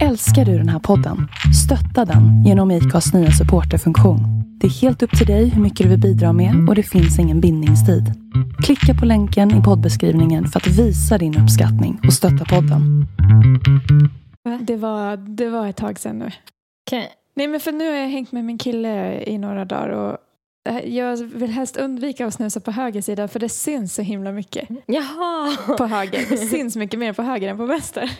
Älskar du den här podden? Stötta den genom IKAs nya supporterfunktion. Det är helt upp till dig hur mycket du vill bidra med och det finns ingen bindningstid. Klicka på länken i poddbeskrivningen för att visa din uppskattning och stötta podden. Det var, det var ett tag sedan nu. Okay. Nej men för nu har jag hängt med min kille i några dagar och jag vill helst undvika att snusa på höger sida för det syns så himla mycket. Jaha! På höger. Det syns mycket mer på höger än på vänster.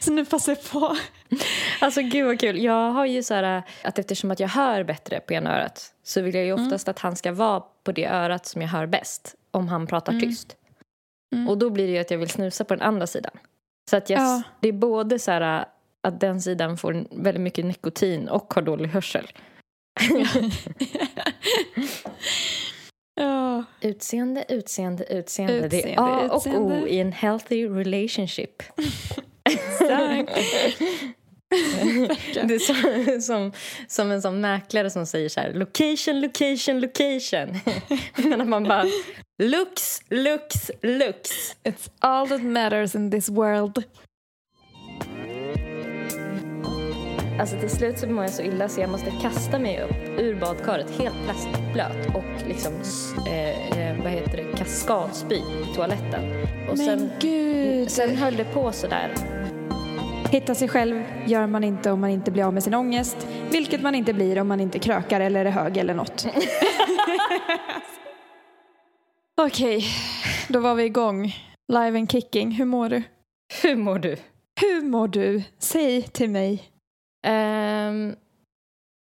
Så nu passar jag på. Alltså gud vad kul. Jag har ju så här att eftersom att jag hör bättre på ena örat så vill jag ju oftast mm. att han ska vara på det örat som jag hör bäst om han pratar mm. tyst. Mm. Och då blir det ju att jag vill snusa på den andra sidan. Så att jag, ja. det är både så här att den sidan får väldigt mycket nikotin och har dålig hörsel. Utseende, utseende, utseende. utseende det är A och O i en healthy relationship. det är som, som, som, en sån mäklare som säger så här location, location, location. Men man bara looks, looks, looks. It's all that matters in this world. Alltså till slut så mår jag så illa så jag måste kasta mig upp ur badkaret helt plastblöt och liksom, eh, eh, vad heter det, kaskadspy i toaletten. Och Men sen, gud! Sen höll det på sådär. Hitta sig själv gör man inte om man inte blir av med sin ångest, vilket man inte blir om man inte krökar eller är hög eller något. Okej, då var vi igång. Live and kicking. Hur mår du? Hur mår du? Hur mår du? Säg till mig. Um,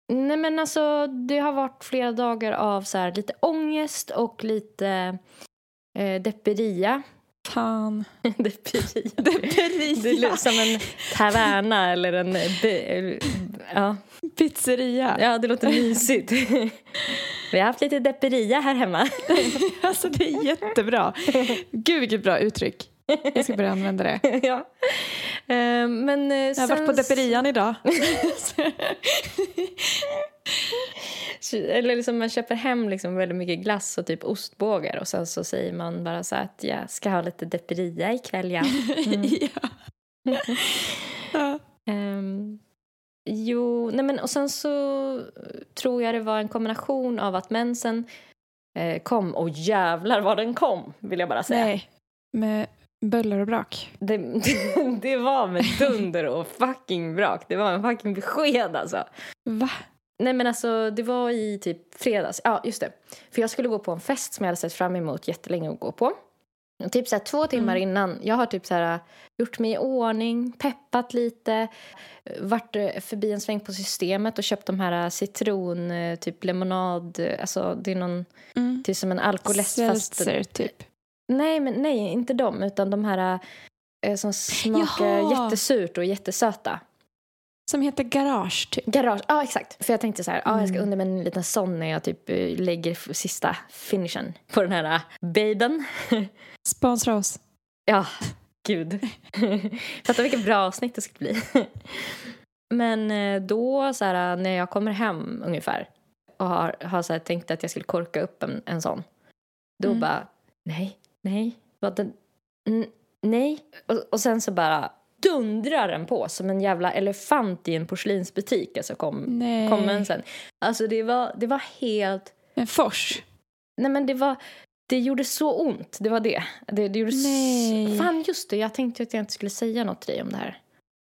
nej men alltså det har varit flera dagar av så här, lite ångest och lite eh, depperia. Fan. depperia. depperia. Det låter som en taverna eller en be, ja. pizzeria. Ja, det låter mysigt. Vi har haft lite depperia här hemma. alltså det är jättebra. Gud vilket bra uttryck. Jag ska börja använda det. ja. Uh, men, uh, jag har varit på depperian idag. Eller liksom man köper hem liksom väldigt mycket glass och typ ostbågar och sen så säger man bara så att jag ska ha lite depperia ikväll ja. Mm. ja. ja. Um, jo, nej men och sen så tror jag det var en kombination av att mensen eh, kom och jävlar vad den kom vill jag bara säga. Nej, med Böller och brak? Det, det, var med dunder och fucking brak. Det var en fucking besked alltså. Va? Nej men alltså det var i typ fredags. Ja just det. För jag skulle gå på en fest som jag hade sett fram emot jättelänge att gå på. Typ så här, två timmar mm. innan. Jag har typ så här, gjort mig i ordning, peppat lite. Varit eh, förbi en sväng på systemet och köpt de här citron, typ lemonad. Alltså det är någon, mm. typ som en alkoläsk fast... typ. Nej, men nej, inte de, utan de här eh, som smakar Jaha. jättesurt och jättesöta. Som heter Garage, typ? Garage, ja exakt. För jag tänkte så här, mm. ah, jag ska mm. under med en liten sån när jag typ eh, lägger sista finishen på den här uh, babyn. Sponsra oss. Ja, gud. Fatta vilket bra avsnitt det skulle bli. Men eh, då, så här, när jag kommer hem ungefär och har, har så här, tänkt att jag skulle korka upp en, en sån. Då mm. bara, nej, nej, vad den, nej. Och, och sen så bara dundrar den på som en jävla elefant i en porslinsbutik. Alltså kom, nej. kom den sen. Alltså det var, det var helt... En fors? Nej men det var... Det gjorde så ont, det var det. Det, det gjorde Nej. Så, fan just det, jag tänkte att jag inte skulle säga något till dig om det här.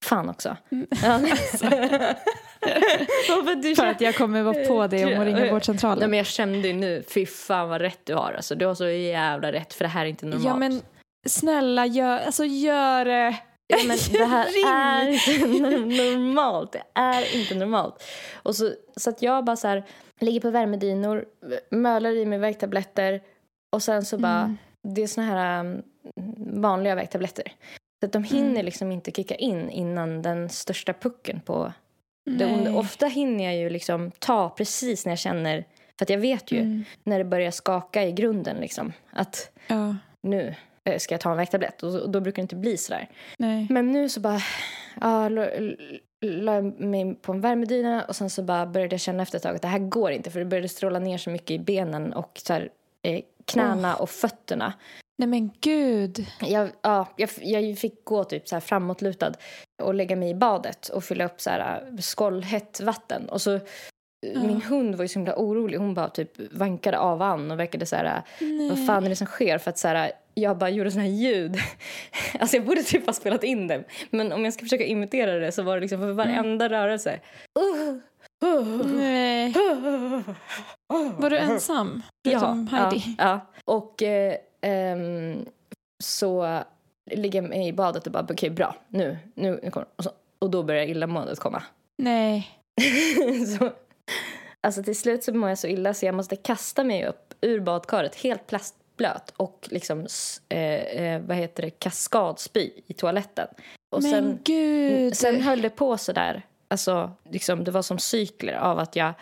Fan också. Mm. alltså. För att jag kommer vara på dig om att ringa vårdcentralen. Nej men jag kände ju nu, fy fan vad rätt du har. Alltså, du har så jävla rätt för det här är inte normalt. Ja men snälla gör, alltså gör det. Ja, men det här är inte normalt. Det är inte normalt. Och så, så att jag bara så här, ligger på värmedynor, mölar i mig värktabletter och sen så bara, mm. det är såna här um, vanliga värktabletter. Så att de hinner mm. liksom inte kicka in innan den största pucken på det, ofta hinner jag ju liksom ta precis när jag känner, för att jag vet ju mm. när det börjar skaka i grunden liksom, att ja. nu eh, ska jag ta en värktablett och då brukar det inte bli sådär. Nej. Men nu så bara, ja, la jag mig på en värmedyna och sen så bara började jag känna efter ett tag att det här går inte för det började stråla ner så mycket i benen och så här, eh, knäna oh. och fötterna. Nej men gud. Jag, ja, jag, jag fick gå typ så här framåtlutad och lägga mig i badet och fylla upp så här äh, skållhett vatten. Och så, Min hund var ju så himla orolig. Hon bara typ vankade av an och verkade så här, Nej. vad fan är det som sker? För att så här, jag bara gjorde såna här ljud. Alltså jag borde typ ha spelat in dem. Men om jag ska försöka imitera det så var det liksom för varenda rörelse. Uh, uh, Nej. Var du ensam? Ja, Heidi? Ja, ja. Och eh, ehm, så ligger jag i badet och bara okej bra nu, nu, nu kommer och, så, och då börjar illamåendet komma. Nej. så, alltså till slut så mår jag så illa så jag måste kasta mig upp ur badkaret helt plastblöt och liksom eh, eh, vad heter det kaskadspy i toaletten. Och Men sen, gud. sen höll det på så där. Alltså, liksom, det var som cykler av att jag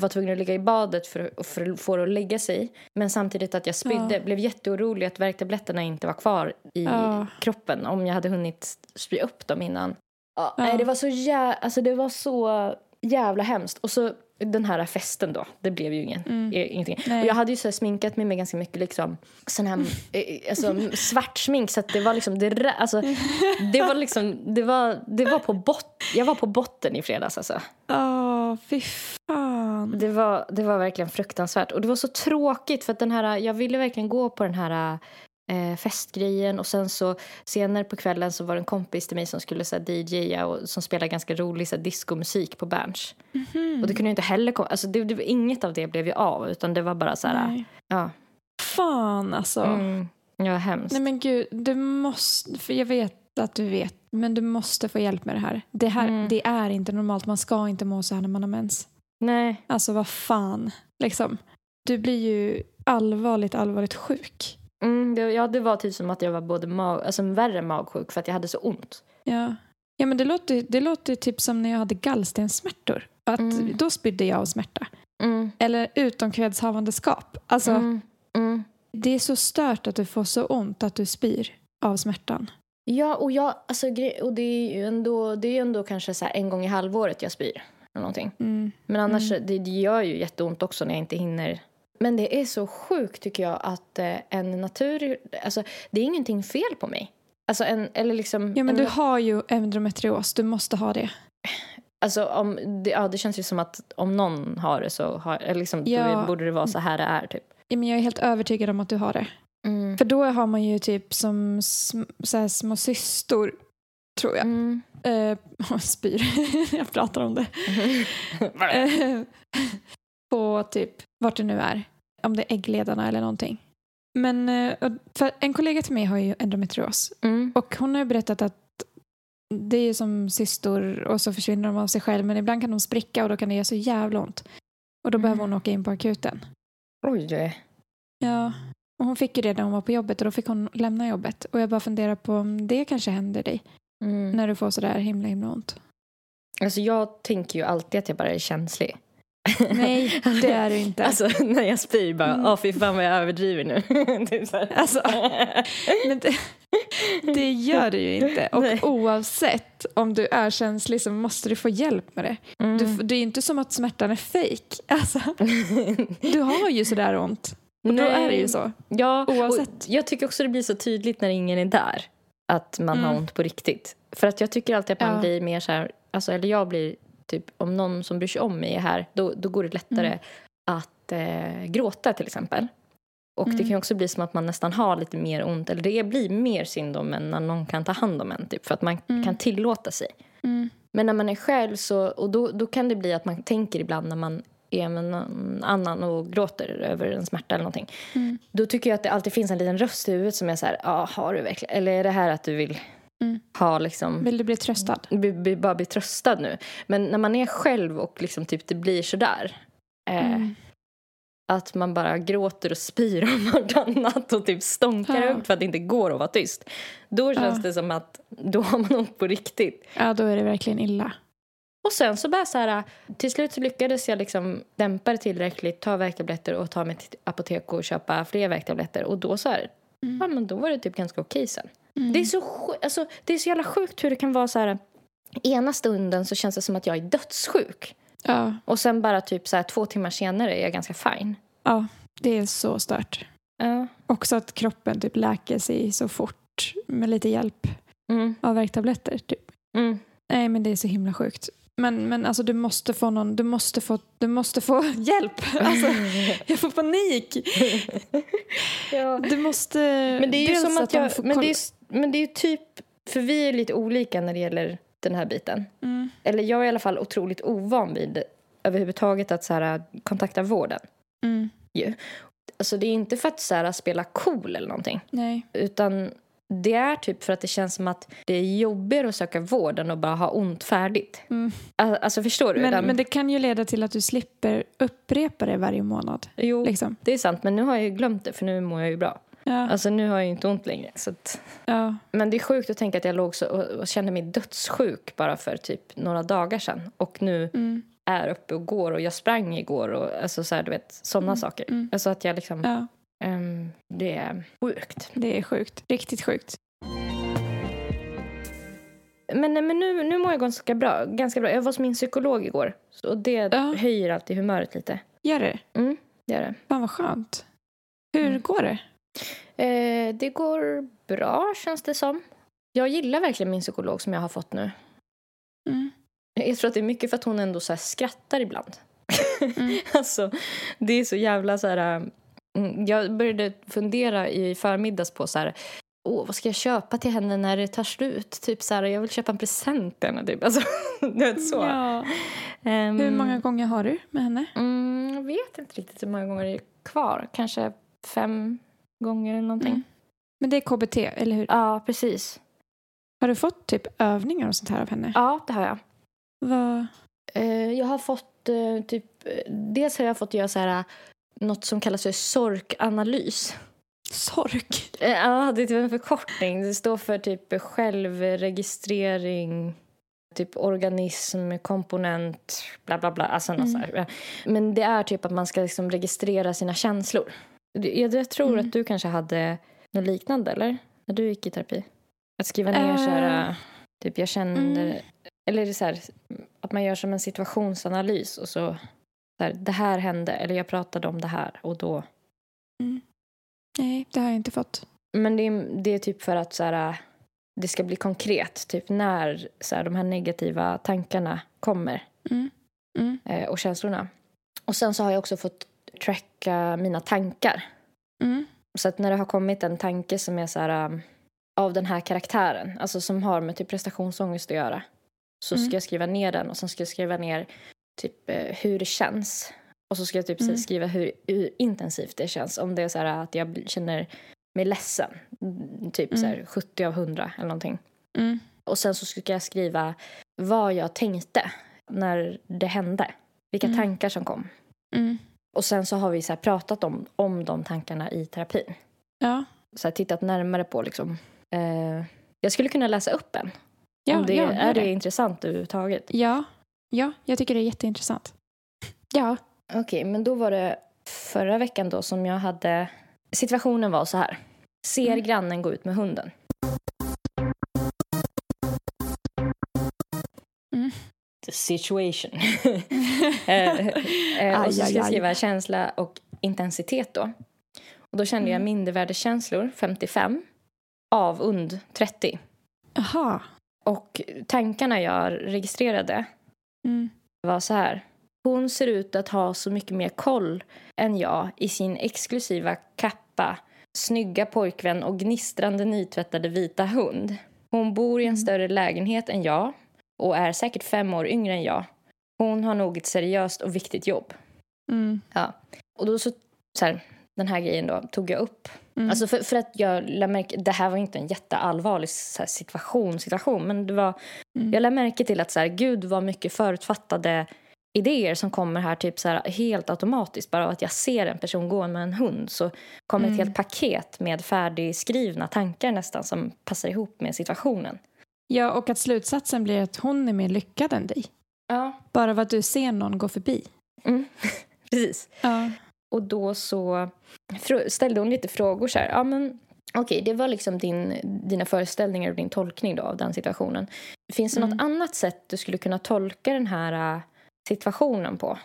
var tvungen att ligga i badet för, för att få det att lägga sig. Men samtidigt att jag spydde. Ja. Blev jätteorolig att värktabletterna inte var kvar i Ja. kroppen. Om jag hade hunnit spy upp dem innan. Ja, Ja. Nej, det var så jä- alltså, det var så jävla hemskt. Och så den här festen då. Det blev ju ingen, Mm. eh, ingenting. Nej. Och jag hade ju så sminkat mig med ganska mycket liksom, sån här, eh, alltså, svart smink. Så det var liksom, det, alltså, det var liksom, det var, det var på botten. Jag var på botten i fredags alltså. Åh, fy fan. Det var, det var verkligen fruktansvärt. Och det var så tråkigt för att den här, jag ville verkligen gå på den här eh, festgrejen och sen så senare på kvällen så var det en kompis till mig som skulle så här, DJa och som spelade ganska rolig så här, discomusik på Berns. Mhm. Och det kunde ju inte heller komma, alltså det, det, var- inget av det blev ju av utan det var bara så här, Nej. ja. Fan alltså. Mm, ja, hemskt. Nej men gud, du måste, för jag vet att du vet, men du måste få hjälp med det här. Det här, Mm. det är inte normalt, man ska inte må så här när man har mens. Nej. Alltså vad fan, liksom. Du blir ju allvarligt, allvarligt sjuk. Mm, det, ja, det var typ som att jag var både mag, alltså värre magsjuk för att jag hade så ont. Ja, ja men det låter, det låter typ som när jag hade gallstenssmärtor. Att Mm. Då spydde jag av smärta. Mm, Eller utomkvedshavandeskap. Alltså, mm, mm. det är så stört att du får så ont att du spyr av smärtan. Ja, och, jag, alltså, och det är ju ändå, det är ändå kanske så en gång i halvåret jag spyr. Eller någonting. Mm. Men annars, det, det gör ju jätteont också när jag inte hinner. Men det är så sjukt tycker jag att eh, en natur... Alltså, det är ingenting fel på mig. Alltså en, eller liksom... Ja men en, du har ju endometrios, du måste ha det. Alltså om, det, ja, det känns ju som att om någon har det så har, liksom, Ja. borde det vara så här det är typ. Ja, men jag är helt övertygad om att du har det. Mm. För då har man ju typ som så här små systor, tror jag. Mm. Eh, spyr. jag pratar om det. på typ vart det nu är. Om det är äggledarna eller någonting. Men eh, en kollega till mig har ju endometrios. Mm. Och hon har ju berättat att det är ju som cystor och så försvinner de av sig själv. Men ibland kan de spricka och då kan det göra så jävla ont. Och då Mm. behöver hon åka in på akuten. Oj. Ja, och hon fick ju det när hon var på jobbet och då fick hon lämna jobbet. Och jag bara funderar på om det kanske händer dig Mm. när du får sådär himla himla ont. Alltså jag tänker ju alltid att jag bara är känslig. Nej, det är du inte. Alltså när jag spyr bara, Mm. åh fy fan vad jag överdriver nu. typ. Alltså, Men det, det gör du ju inte. Och Nej. oavsett om du är känslig så måste du få hjälp med det. Mm. Du, det är ju inte som att smärtan är fejk. Alltså, du har ju sådär ont. Och då är det ju så. Ja, Oavsett. Jag tycker också det blir så tydligt när ingen är där. Att man har Mm. ont på riktigt. För att jag tycker alltid att man Ja. blir mer så här, alltså, eller jag blir typ, om någon som bryr sig om mig är här, då, då går det lättare Mm. att eh, gråta till exempel. Och det Mm. kan ju också bli som att man nästan har lite mer ont, eller det blir mer synd om en när någon kan ta hand om en, typ, för att man Mm. kan tillåta sig. Mm. Men när man är själv så, och då, då kan det bli att man tänker ibland när man är med någon annan och gråter över en smärta eller någonting. Mm. Då tycker jag att det alltid finns en liten röst i huvudet som är så här, ja har du verkligen, eller är det här att du vill Mm. ha liksom, Vill du bli tröstad? bli, bli, bara bli tröstad nu. Men när man är själv och liksom typ det blir sådär, eh, Mm. att man bara gråter och spyr om vartannat och typ stånkar Ja. högt för att det inte går att vara tyst. Då känns Ja. det som att då har man ont på riktigt. Ja, då är det verkligen illa. Och sen så bara så här, till slut så lyckades jag liksom dämpa det tillräckligt, ta värktabletter och ta mig till apotek och köpa fler värktabletter. Och då så här, Mm. ja men då var det typ ganska okej sen. Mm. Det är så alltså, det är så jävla sjukt hur det kan vara så här, ena stunden så känns det som att jag är dödssjuk. Ja, Och sen bara typ så här två timmar senare är jag ganska fine. ja, det är så stört. Ja. Också att kroppen typ läker sig så fort med lite hjälp Mm, av värktabletter. Typ. mm. Nej men det är så himla sjukt. Men, men alltså du måste få någon, du måste få, du måste få hjälp. Alltså, jag får panik. ja. Du måste... Men det är ju som att de jag, får men det är, men det är typ, för vi är lite olika när det gäller den här biten. Mm. Eller jag är i alla fall otroligt ovan vid överhuvudtaget att så här, kontakta vården. Mm. Alltså det är inte för att så här, spela cool eller någonting. Nej. Utan det är typ för att det känns som att det är jobbigare att söka vård än att bara ha ont färdigt. Mm. Al- Alltså förstår du? Men, Den- men det kan ju leda till att du slipper upprepa det varje månad. jo, Liksom. det är sant. Men nu har jag ju glömt det för nu mår jag ju bra. Ja, Alltså nu har jag ju inte ont längre. Så att... ja. Men det är sjukt att tänka att jag låg så och, och kände mig dödssjuk bara för typ några dagar sedan. Och nu Mm. är uppe och går och jag sprang igår och alltså så här, du vet, sådana saker. mm. Alltså att jag liksom, ja. Ehm, det är sjukt. Det är sjukt. Riktigt sjukt. Men, men nu, nu mår jag ganska bra, ganska bra. Jag var hos min psykolog igår. Så- Och det Ja. höjer alltid humöret lite. Gör det? Mm, det gör det. Fan vad skönt. Hur Mm. går det? Eh, det går bra känns det som. Jag gillar verkligen min psykolog som jag har fått nu. Mm. Jag tror att det är mycket för att hon ändå så skrattar ibland. Mm. alltså, det är så jävla så här... mm, Jag började fundera i förmiddags på så här... Åh, vad ska jag köpa till henne när det tar slut? Typ så här, jag vill köpa en present till henne. Typ. Alltså, du vet så. Ja. Ehm, Hur många gånger har du med henne? Mm, jag vet inte riktigt hur många gånger det är kvar. Kanske fem gånger eller någonting. Mm. Men det är KBT, eller hur? Ja, precis. Har du fått typ övningar och sånt här av henne? Ja, det har jag. Vad? Eh, jag har fått eh, typ... eh, Dels har jag fått göra så här, något som kallas för sorkanalys. Sork? Eh, Ja, det är typ en förkortning. Det står för typ självregistrering, typ organism, komponent, bla bla bla. Alltså Mm. så. Men det är typ att man ska liksom registrera sina känslor. Jag, jag tror Mm. att du kanske hade något liknande, eller? När du gick i terapi? Att skriva ner så här, Eh. typ jag kände... Mm. Eller är det så här, att man gör som en situationsanalys och så här, det här hände, eller jag pratade om det här och då. Nej, det har jag inte fått. Men det är, det är typ för att så här, det ska bli konkret, typ när så här, de här negativa tankarna kommer Mm. Mm. eh, och känslorna. Och sen så har jag också fått tracka mina tankar. Mm. Så att när det har kommit en tanke som är så här, um, av den här karaktären, alltså som har med typ prestationsångest att göra, så Mm. ska jag skriva ner den och sen ska jag skriva ner typ eh, hur det känns. Och så ska jag typ Mm. skriva hur, hur intensivt det känns. Om det är så här att jag känner mig ledsen, mm, typ så här 70 av 100 eller någonting. Mm. Och sen så ska jag skriva vad jag tänkte när det hände. Vilka Mm. tankar som kom. Mm. Och sen så har vi så pratat om, om de tankarna i terapin. Ja. Så här tittat närmare på liksom. Eh, jag skulle kunna läsa upp en. Ja, om det, ja, är det, det. intressant överhuvudtaget? Ja. Ja, jag tycker det är jätteintressant. Ja. Okej, men då var det förra veckan då som jag hade... Situationen var så här. Ser Mm. grannen gå ut med hunden. Mm. The situation. eh, eh, och så ska jag skriva känsla och intensitet då. Och då kände jag Mm. mindervärdeskänslor 55. Avund 30. Jaha. Och tankarna jag registrerade Mm. var så här. Hon ser ut att ha så mycket mer koll än jag i sin exklusiva kappa, snygga pojkvän och gnistrande nytvättade vita hund. Hon bor i en Mm. större lägenhet än jag och är säkert fem år yngre än jag. Hon har nog ett seriöst och viktigt jobb. Mm. Ja. Och då så, så här, den här grejen då tog jag upp. Mm. Alltså för, för att jag lade märke, det här var inte en jätteallvarlig här, situation, situation, men det var Mm. jag lade märke till att så här, gud vad mycket förutfattade idéer som kommer här typ så här, helt automatiskt. Bara av att jag ser en person gå med en hund så kommer Mm. ett helt paket med färdigskrivna tankar nästan som passar ihop med situationen. Ja, och att slutsatsen blir att hon är mer lyckad än dig. Ja. Bara för att du ser någon gå förbi. Mm. Precis. Ja. Och då så ställde hon lite frågor så här. Ja men okej, det var liksom din, dina föreställningar och din tolkning då av den situationen. Finns det Mm. något annat sätt du skulle kunna tolka den här äh, situationen på?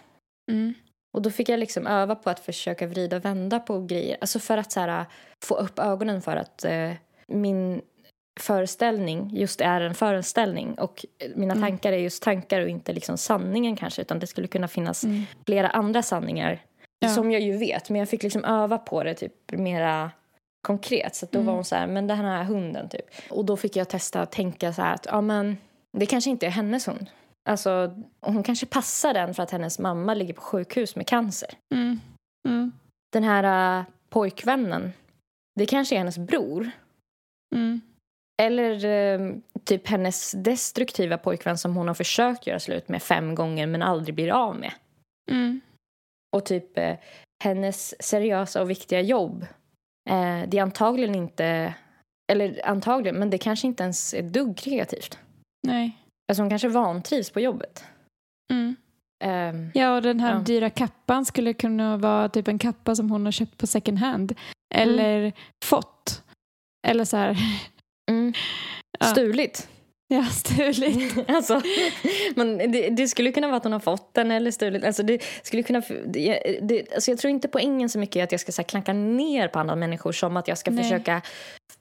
Mm. Och då fick jag liksom öva på att försöka vrida och vända på grejer. Alltså för att här, få upp ögonen för att eh, min föreställning just är en föreställning och mina Mm. tankar är just tankar och inte liksom sanningen kanske utan det skulle kunna finnas Mm. flera andra sanningar Ja. som jag ju vet men jag fick liksom öva på det typ mera konkret så då Mm. var hon så här men den här hunden typ och då fick jag testa att tänka så här att ja men det kanske inte är hennes hund alltså hon kanske passar den för att hennes mamma ligger på sjukhus med cancer Mm. Mm. den här äh, pojkvännen det kanske är hennes bror Mm. Eller eh, typ hennes destruktiva pojkvän som hon har försökt göra slut med fem gånger men aldrig blir av med. Mm. Och typ eh, hennes seriösa och viktiga jobb. Eh, det är antagligen inte, eller antagligen, men det kanske inte ens är dugg kreativt. Nej. Alltså hon kanske vantrivs på jobbet. Mm. Ehm, Ja, och den här Ja. dyra kappan skulle kunna vara typ en kappa som hon har köpt på second hand. Eller fått. Eller så här, mm, Ja. stulit. Ja, stulit. alltså, men det, det skulle kunna vara att hon har fått den eller stulit. Alltså det skulle kunna, det, det, alltså jag tror inte poängen så mycket är att jag ska så här, klanka ner på andra människor som att jag ska Nej. försöka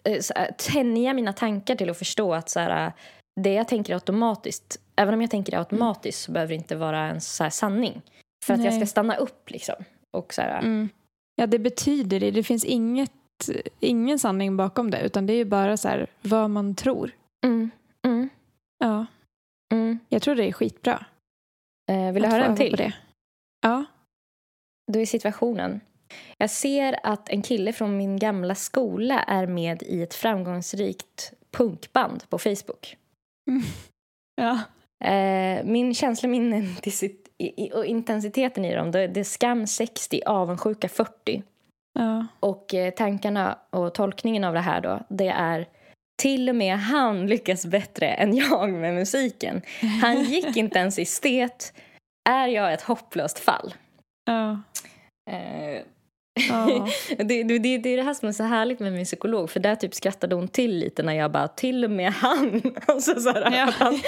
eh, så här, tänja mina tankar till att förstå att så här, det jag tänker automatiskt, även om jag tänker det automatiskt så behöver det inte vara en så här, sanning. För att jag Nej. ska stanna upp liksom. Och så Mm. Ja, det betyder det. Det finns inget, ingen sanning bakom det, utan det är bara så vad man tror. mm, mm, Ja, mm. jag tror det är skitbra. Eh, vill du höra en till? Det. Ja. Då är situationen. Jag ser att en kille från min gamla skola är med i ett framgångsrikt punkband på Facebook. Ja. Eh, min i- och intensiteten i dem, det det är skam 60, avundsjuka 40. Ja. Och eh, tankarna och tolkningen av det här då, det är till och med han lyckas bättre än jag med musiken. Han gick inte ens i stet. Är jag ett hopplöst fall? Ja. Eh, Ja. det, det, det, är det här som är så härligt med min psykolog. För där typ skrattade hon till lite när jag bara, till och med han. Alltså så här, Ja. att, han,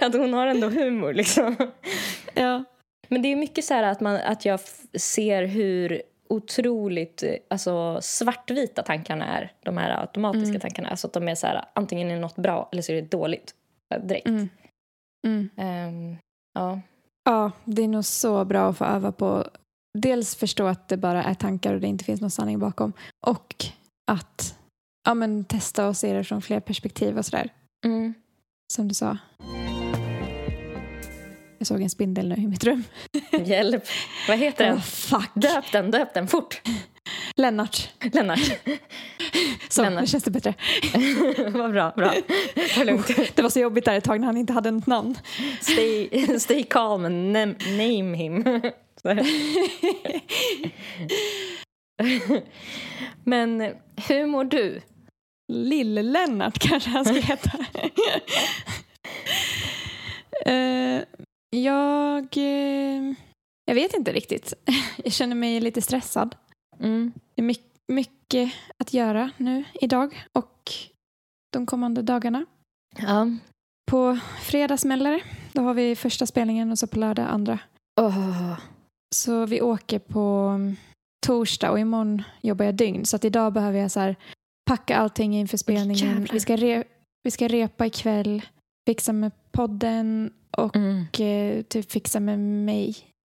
att hon har ändå humor liksom. ja. Men det är mycket så här att, man, att jag ser hur otroligt eh, alltså, svartvita tankarna är. De här automatiska Mm. tankarna. Alltså att de är så här, antingen är något bra eller så är det dåligt. eh, Direkt. Mm. Mm. Ehm, ja. Ja, det är nog så bra att få öva på dels förstå att det bara är tankar och det inte finns någon sanning bakom och att ja, men, testa och se det från fler perspektiv och sådär, Mm. som du sa. Jag såg en spindel nu i mitt rum. Hjälp. Vad heter den? Åh, fuck! Döp den, döp den fort. Lennart. Lennart. Så, Lennart. nu känns det bättre. Vad bra, bra. Lugnt. Det var så jobbigt där ett tag när han inte hade något namn. Stay, stay calm and name, him. Men hur mår du? Lill-Lennart kanske han ska heta. Eh, jag, eh, jag vet inte riktigt. Jag känner mig lite stressad. Mm. Det är mycket, mycket att göra nu idag och de kommande dagarna. Ja. På fredag smäller det. Då har vi första spelningen och så på lördag andra. Åh. Så vi åker på mm, torsdag och imorgon jobbar jag dygn. Så att idag behöver jag så här packa allting inför spelningen. jävlar. Vi ska, re- vi ska repa ikväll, fixa med podden och Mm. eh, typ fixa med mig.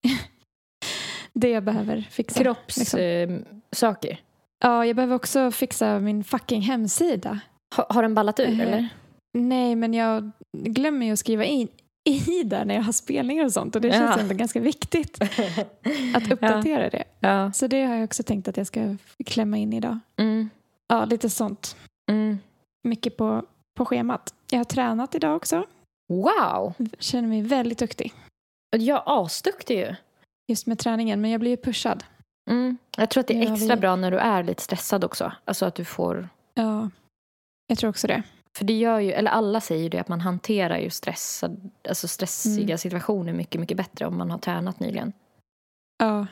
det jag behöver fixa. liksom. Kroppssaker. Ja, jag behöver också fixa min fucking hemsida. ha, har den ballat ur Eh, eller? Nej, men jag glömmer ju att skriva in i där när jag har spelningar och sånt och det känns Ja. ändå ganska viktigt att uppdatera det. Ja. Så det har jag också tänkt att jag ska klämma in idag. Mm. Ja, lite sånt. Mm. Mycket på, på schemat. Jag har tränat idag också. Wow! Känner mig väldigt duktig Jag är asduktig ju. just med träningen, men jag blir ju pushad. Mm. Jag tror att det är Ja, extra vi- bra när du är lite stressad också. Alltså att du får... Ja, jag tror också det. För det gör ju, eller alla säger ju det, att man hanterar ju stressad, alltså stressiga Mm. situationer mycket, mycket bättre om man har tränat nyligen. Ja.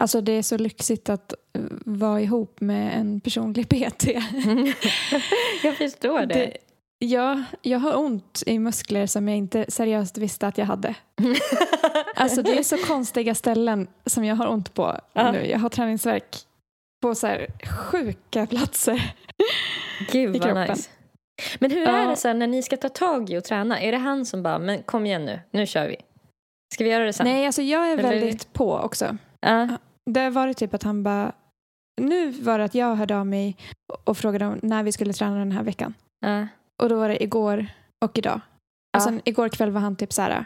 Alltså det är så lyxigt att eh, vara ihop med en personlig PT. jag förstår det. Det, ja, jag har ont i muskler som jag inte seriöst visste att jag hade. Alltså det är så konstiga ställen som jag har ont på Ja. nu. Jag har träningsverk på så här sjuka platser. Gud i vad kroppen. nice. Men hur är det sen när ni ska ta tag i och träna? Är det han som bara, men kom igen nu, nu kör vi. Ska vi göra det sen? Nej, alltså jag är Eller- väldigt på också. Ja. Det har varit typ att han bara... Nu var det att jag hörde av mig och frågade om när vi skulle träna den här veckan. Och då var det igår och idag. Och sen igår kväll var han typ så här...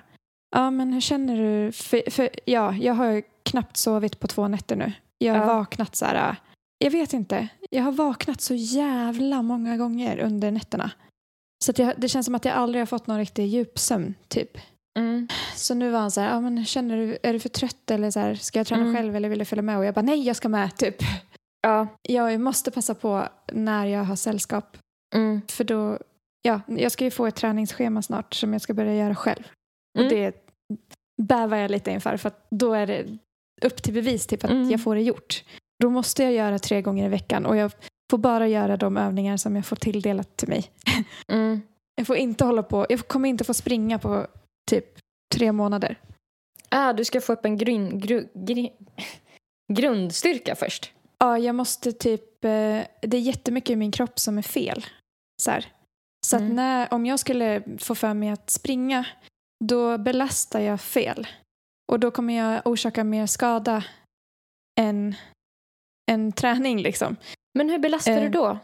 Ja, men hur känner du? För, för, ja, jag har knappt sovit på två nätter nu. Jag har vaknat så här... Jag vet inte. Jag har vaknat så jävla många gånger under nätterna. Så jag, det känns som att jag aldrig har fått någon riktig djupsömn, typ. Mm. Så nu var han så här, ja, men känner du, är du för trött eller så här, ska jag träna Mm. själv eller vill du följa med? Och jag bara, nej jag ska med, typ. Ja. Jag måste passa på när jag har sällskap. Mm. För då, ja, jag ska ju få ett träningsschema snart som jag ska börja göra själv. Mm. Och det bävar jag lite inför för att då är det upp till bevis typ att Mm. jag får det gjort. Då måste jag göra tre gånger i veckan och jag får bara göra de övningar som jag får tilldelat till mig. Mm. Jag får inte hålla på, jag kommer inte få springa på typ tre månader. Ah, du ska få upp en grun, gru, gri, grundstyrka först. Ja, jag måste typ, eh, det är jättemycket i min kropp som är fel. Så, här. Så Mm. när, om jag skulle få för mig att springa, då belastar jag fel. Och då kommer jag orsaka mer skada än, än träning liksom. Men hur belastar Eh, du då?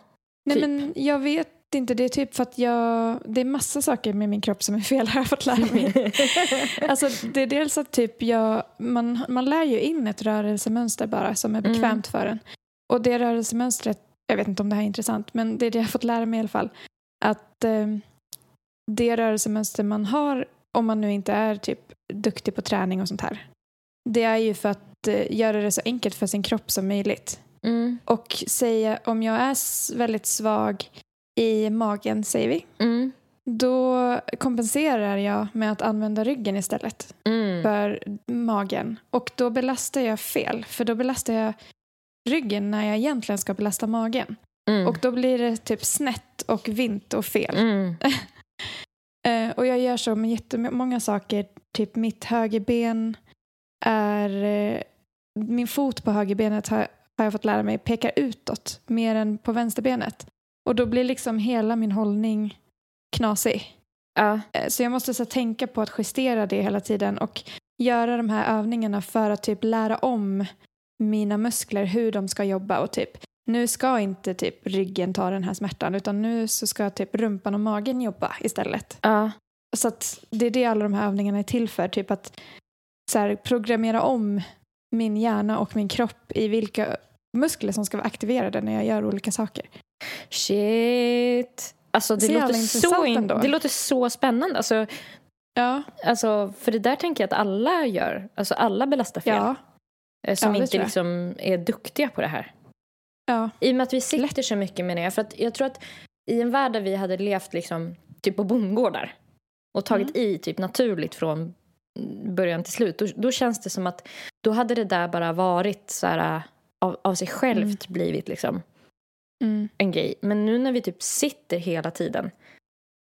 Nej Typ. men jag vet inte, det är typ för att jag, det är massa saker med min kropp som är fel har jag fått lära mig. Alltså, det är dels att typ jag, man, man lär ju in ett rörelsemönster bara som är Mm. bekvämt för en. Och det rörelsemönstret, jag vet inte om det här är intressant, men det är det jag har fått lära mig i alla fall. Att eh, det rörelsemönster man har, om man nu inte är typ duktig på träning och sånt här, det är ju för att eh, göra det så enkelt för sin kropp som möjligt. Mm. Och säga, om jag är väldigt svag i magen, säger vi, Mm. då kompenserar jag med att använda ryggen istället Mm. för magen. Och då belastar jag fel, för då belastar jag ryggen när jag egentligen ska belasta magen. Mm. Och då blir det typ snett och vint och fel. Mm. Eh, och jag gör så med jättemånga saker. Typ mitt högerben är... Eh, min fot på högerbenet har, har jag fått lära mig pekar utåt mer än på vänsterbenet. Och då blir liksom hela min hållning knasig. Eh, Så jag måste så tänka på att justera det hela tiden och göra de här övningarna för att typ lära om mina muskler hur de ska jobba och typ nu ska inte typ ryggen ta den här smärtan utan nu så ska typ rumpan och magen jobba istället. Ja. Så det är det alla de här övningarna är till för. Typ att så här, programmera om min hjärna och min kropp i vilka muskler som ska vara aktiverade när jag gör olika saker. Shit. Alltså det Så låter, så in, ändå. det låter så spännande. Alltså, Ja, alltså, för det där tänker jag att alla gör. Alltså alla belastar fel. ja, eh, som Ja, inte liksom är duktiga på det här. Ja. I och med att vi sitter så mycket med det. För att jag tror att i en värld där vi hade levt liksom, typ på bondgårdar och tagit Mm. i typ naturligt från början till slut. Då, då känns det som att då hade det där bara varit så här, äh, av, av sig självt blivit liksom Mm, en grej. Men nu när vi typ sitter hela tiden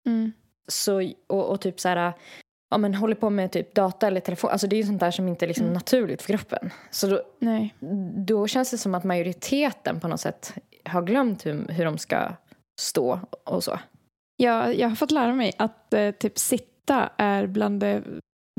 mm, så, och, och typ så här, ja, men håller på med typ data eller telefon. Alltså det är ju sånt där som inte är liksom Mm. naturligt för kroppen. Så då, nej. då känns det som att majoriteten på något sätt har glömt hur, hur de ska stå och så. Jag, jag har fått lära mig att eh, typ sitta är bland det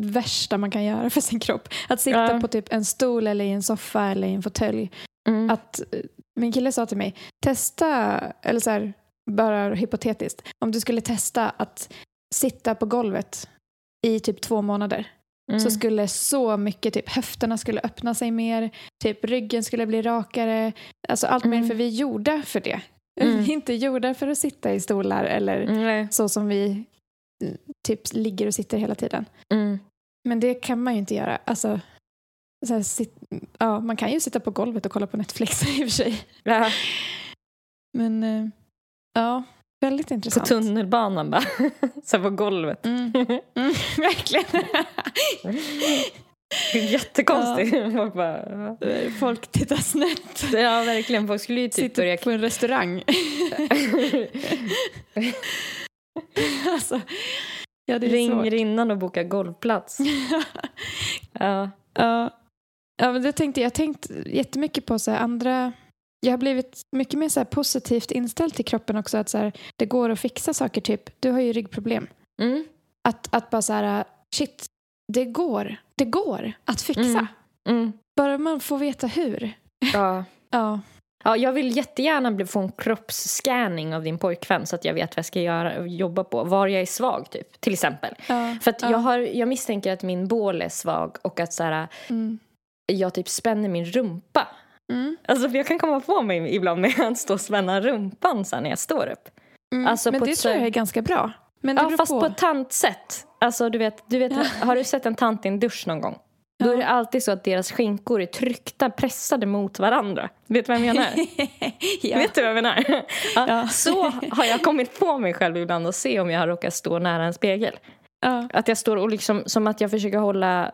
värsta man kan göra för sin kropp. Att sitta Ja. på typ en stol eller i en soffa eller i en fåtölj. Mm. Att eh, min kille sa till mig, testa, eller så här, bara hypotetiskt, om du skulle testa att sitta på golvet i typ två månader Mm. så skulle så mycket, typ höfterna skulle öppna sig mer, typ ryggen skulle bli rakare, alltså allt mer Mm. för vi är gjorda för det. Mm. Vi är inte gjorda för att sitta i stolar eller Mm, så som vi eh, typ ligger och sitter hela tiden. Mm. Men det kan man ju inte göra. Alltså, så här, sit, ja, man kan ju sitta på golvet och kolla på Netflix i och för sig. Ja, Men eh, ja, väldigt på intressant. tunnelbanan bara. så på golvet. Mm. Mm, verkligen. Det är Jättekonstigt. Folk bara, Folk tittar snett. ja, verkligen. Folk skulle ju typ Sitter börja... på en restaurang. alltså, ja, det Ringer svårt. innan och bokar golvplats. Ja. Ja, ja men det tänkte jag. Jag har tänkt jättemycket på så andra jag har blivit mycket mer så positivt inställd till kroppen också. Att så här, det går att fixa saker. Typ, du har ju ryggproblem. Mm. Att, att bara så här, shit, det går. Det går att fixa. Mm. Mm. Bara man får veta hur. Ja. Ja. Ja, jag vill jättegärna få en kroppsscanning av din pojkvän så att jag vet vad jag ska göra, jobba på. Var jag är svag, typ, till exempel. ja. För ja. jag, har, jag misstänker att min bål är svag och att så här, Mm. jag typ spänner min rumpa. Mm. Alltså, jag kan komma på mig ibland med att stå och spänna rumpan så här, när jag står upp. Mm. Alltså, Men på det ett tror jag är ganska bra. Men det Ja, fast på. på ett tantsätt. Alltså, du vet, du vet, Ja. Har du sett en tant i en dusch någon gång? Då är det alltid så att deras skinkor är tryckta, pressade mot varandra. Vet du vad jag menar? ja. Vet du vad jag menar? Ja, Ja. Så har jag kommit på mig själv ibland och se om jag har råkat stå nära en spegel. Ja. Att jag står och liksom, som att jag försöker hålla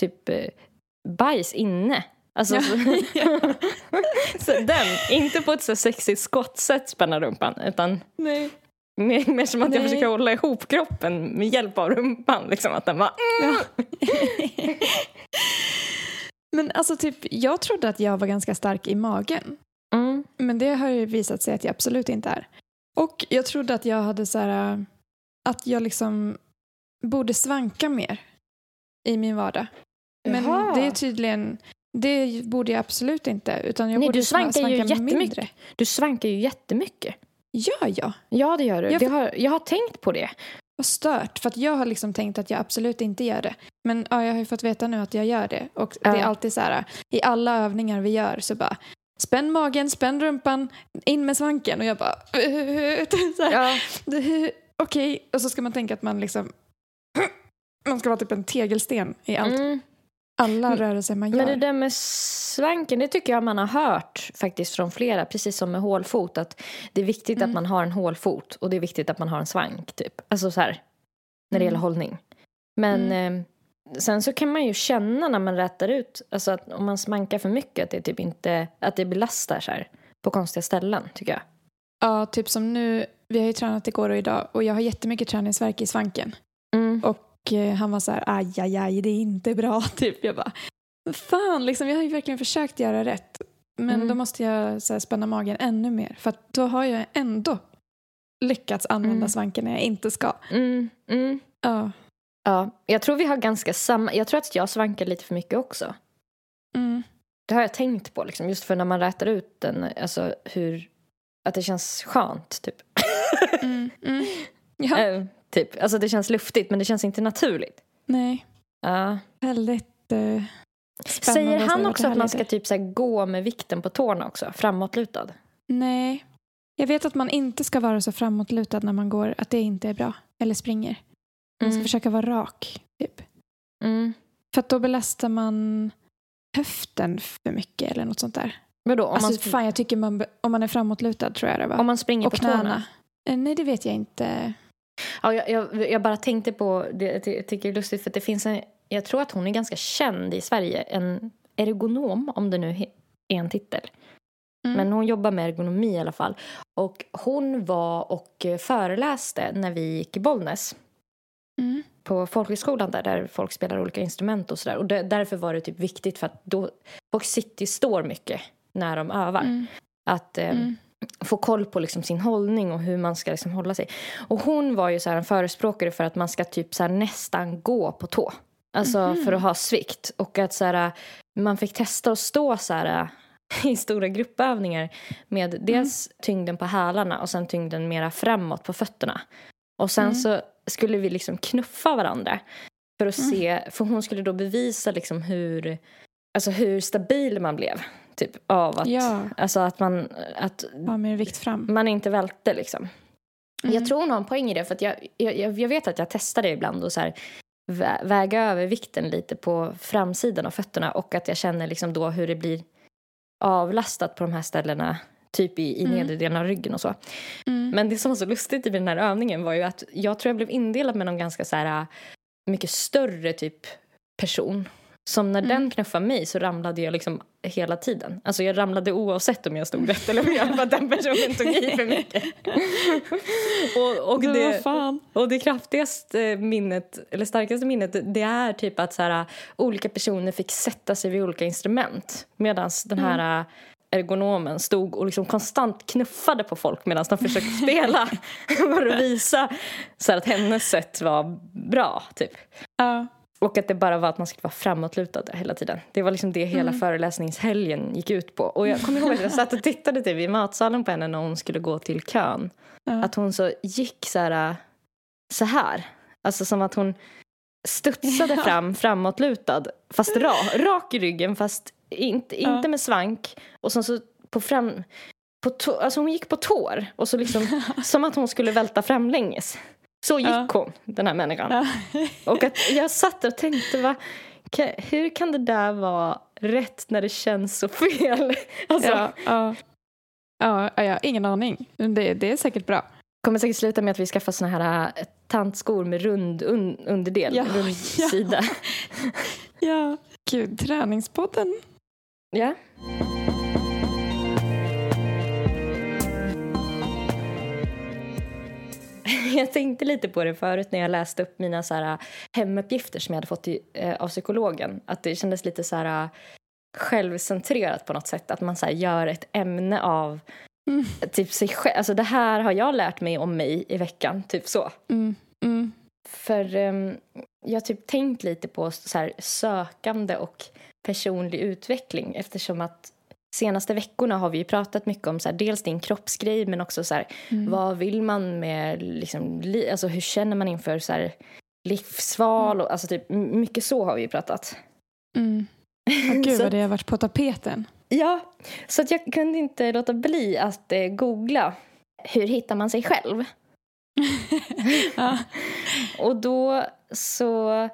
typ eh, bajs inne. Alltså, Ja. så, den, inte på ett så sexigt skottsätt spänna rumpan utan Nej. mer, mer som att jag Nej. försöker hålla ihop kroppen med hjälp av rumpan. Liksom att den bara... Men alltså typ, jag trodde att jag var ganska stark i magen. Mm. Men det har ju visat sig att jag absolut inte är. Och jag trodde att jag hade så här, äh, att jag liksom borde svanka mer i min vardag. Men Jaha. det är tydligen, det borde jag absolut inte. Utan jag Nej, borde du svankar ju jättemycket. mindre. Du svankar ju jättemycket. Gör jag? Ja, det gör du. Jag- Det har, jag har tänkt på det. Vad stört. För att jag har liksom tänkt att jag absolut inte gör det. Men ja, jag har ju fått veta nu att jag gör det. Och det är Ja. alltid så här, i alla övningar vi gör så bara spänn magen, spänn rumpan, in med svanken. Och jag bara så Ja. Okej, och så ska man tänka att man liksom man ska vara typ en tegelsten i allt, Mm. Alla Mm. rörelser man gör. Men det där med svanken, det tycker jag man har hört faktiskt från flera, precis som med hålfot, att det är viktigt Mm. att man har en hålfot och det är viktigt att man har en svank, typ. Alltså så här, när det Mm. gäller hållning. Men eh, sen så kan man ju känna när man rätar ut, alltså att om man smankar för mycket, att det typ inte, att det belastar så här på konstiga ställen, tycker jag. Ja, typ som nu, vi har ju tränat igår och idag och jag har jättemycket träningsvärk i svanken. Mm. Och han var så här, aj, aj, aj, det är inte bra. Typ. Jag bara, fan, liksom, jag har ju verkligen försökt göra rätt. Men Mm. då måste jag så här, spänna magen ännu mer. För att då har jag ändå lyckats använda Mm. svanken när jag inte ska. Mm. Mm. Ja. Ja, jag tror vi har ganska samma, jag tror att jag svankar lite för mycket också. Mm. Det har jag tänkt på, liksom, just för när man rätar ut den, alltså hur, att det känns skönt, typ. Mm. Mm. Ja, Eh, typ. Alltså det känns luftigt, men det känns inte naturligt. nej. Ja. Väldigt eh, spännande. Säger han också att man ska typ så gå med vikten på tårna också, framåtlutad? Nej. Jag vet att man inte ska vara så framåtlutad när man går, att det inte är bra. Eller springer. Man ska Mm. försöka vara rak, typ. Mm. För att då belastar man höften för mycket eller något sånt där. Vadå, om, alltså, man, fan, jag tycker man, om man är framåtlutad tror jag det var. om man springer och på knäna. tårna? Eh, Nej, det vet jag inte. Ja, jag, jag, jag bara tänkte på, det, jag tycker det är lustigt för det finns en, jag tror att hon är ganska känd i Sverige, en ergonom, om det nu är en titel. Mm. Men hon jobbar med ergonomi i alla fall. Och hon var och föreläste när vi gick i Bollnäs Mm. på folkhögskolan där, där folk spelar olika instrument och sådär. Och det, därför var det typ viktigt för att då, folk sitter står mycket när de övar. Mm. Att eh. Få koll på liksom sin hållning och hur man ska liksom hålla sig. Och hon var ju så en förespråkare för att man ska typ så nästan gå på tå. Alltså Mhm. för att ha svikt. Och att så här, man fick testa att stå så här i stora gruppövningar med dels tyngden på hälarna och sen tyngden mera framåt på fötterna. Och sen Mm. så skulle vi liksom knuffa varandra för att Mm. se, för hon skulle då bevisa liksom hur, alltså hur stabil man blev. Typ av att, Ja, alltså att man, att ha mer vikt fram. man inte välte liksom. Mm. Jag tror en poäng i det för jag, jag, jag vet att jag testar det ibland och så här, vä- väga över vikten lite på framsidan av fötterna och att jag känner liksom då hur det blir avlastat på de här ställena typ i, i Mm. nedre delen av ryggen och så. Mm. Men det som var så lustigt i den här övningen var ju att jag tror jag blev indelad med någon ganska så här mycket större typ person. Som när Mm. den knuffade mig så ramlade jag liksom hela tiden. Alltså jag ramlade oavsett om jag stod rätt eller för att den personen tog i för mycket. och, och, det, och det kraftigaste minnet, eller starkaste minnet, det är typ att så här, olika personer fick sätta sig vid olika instrument. Medan den här ergonomen stod och liksom konstant knuffade på folk medan de försökte spela för att visa så att hennes sätt var bra. Typ. Ja. Och att det bara var att man skulle vara framåtlutad hela tiden. Det var liksom det hela Mm. föreläsningshelgen gick ut på. Och jag kommer ihåg att jag satt och tittade typ i matsalen på henne när hon skulle gå till kön. Ja. Att hon så gick så här, så här. Alltså som att hon studsade fram framåtlutad. Fast ra, rak i ryggen fast inte, inte med svank. Och sen så på fram... På tå, alltså hon gick på tår. Och så liksom, som att hon skulle välta framlänges. Så gick Ja. hon, den här människan. Ja. Och att jag satt och tänkte, va, hur kan det där vara rätt när det känns så fel? Alltså, Ja, ja. Ja, ja, ingen aning. Det, det är säkert bra. kommer säkert sluta med att vi skaffar såna här äh, tantskor med rund un, underdel, Ja, rund ja. sida. Ja. Gud, träningspodden. Ja. Jag tänkte lite på det förut när jag läste upp mina så här, hemuppgifter som jag hade fått i, eh, av psykologen. Att det kändes lite så här, självcentrerat på något sätt. Att man så här, gör ett ämne av Mm. typ sig själv. Alltså det här har jag lärt mig om mig i veckan. Typ så. Mm. Mm. För um, jag har typ tänkt lite på så här, sökande och personlig utveckling eftersom att senaste veckorna har vi ju pratat mycket om så här, dels din kroppsgrej men också så här, Mm. vad vill man med liksom, li- alltså hur känner man inför så här, livsval och alltså typ mycket så har vi ju pratat. Mm. Åh, gud vad det har varit på tapeten. Ja, så att jag kunde inte låta bli att eh, googla hur hittar man sig själv? ja. Och då så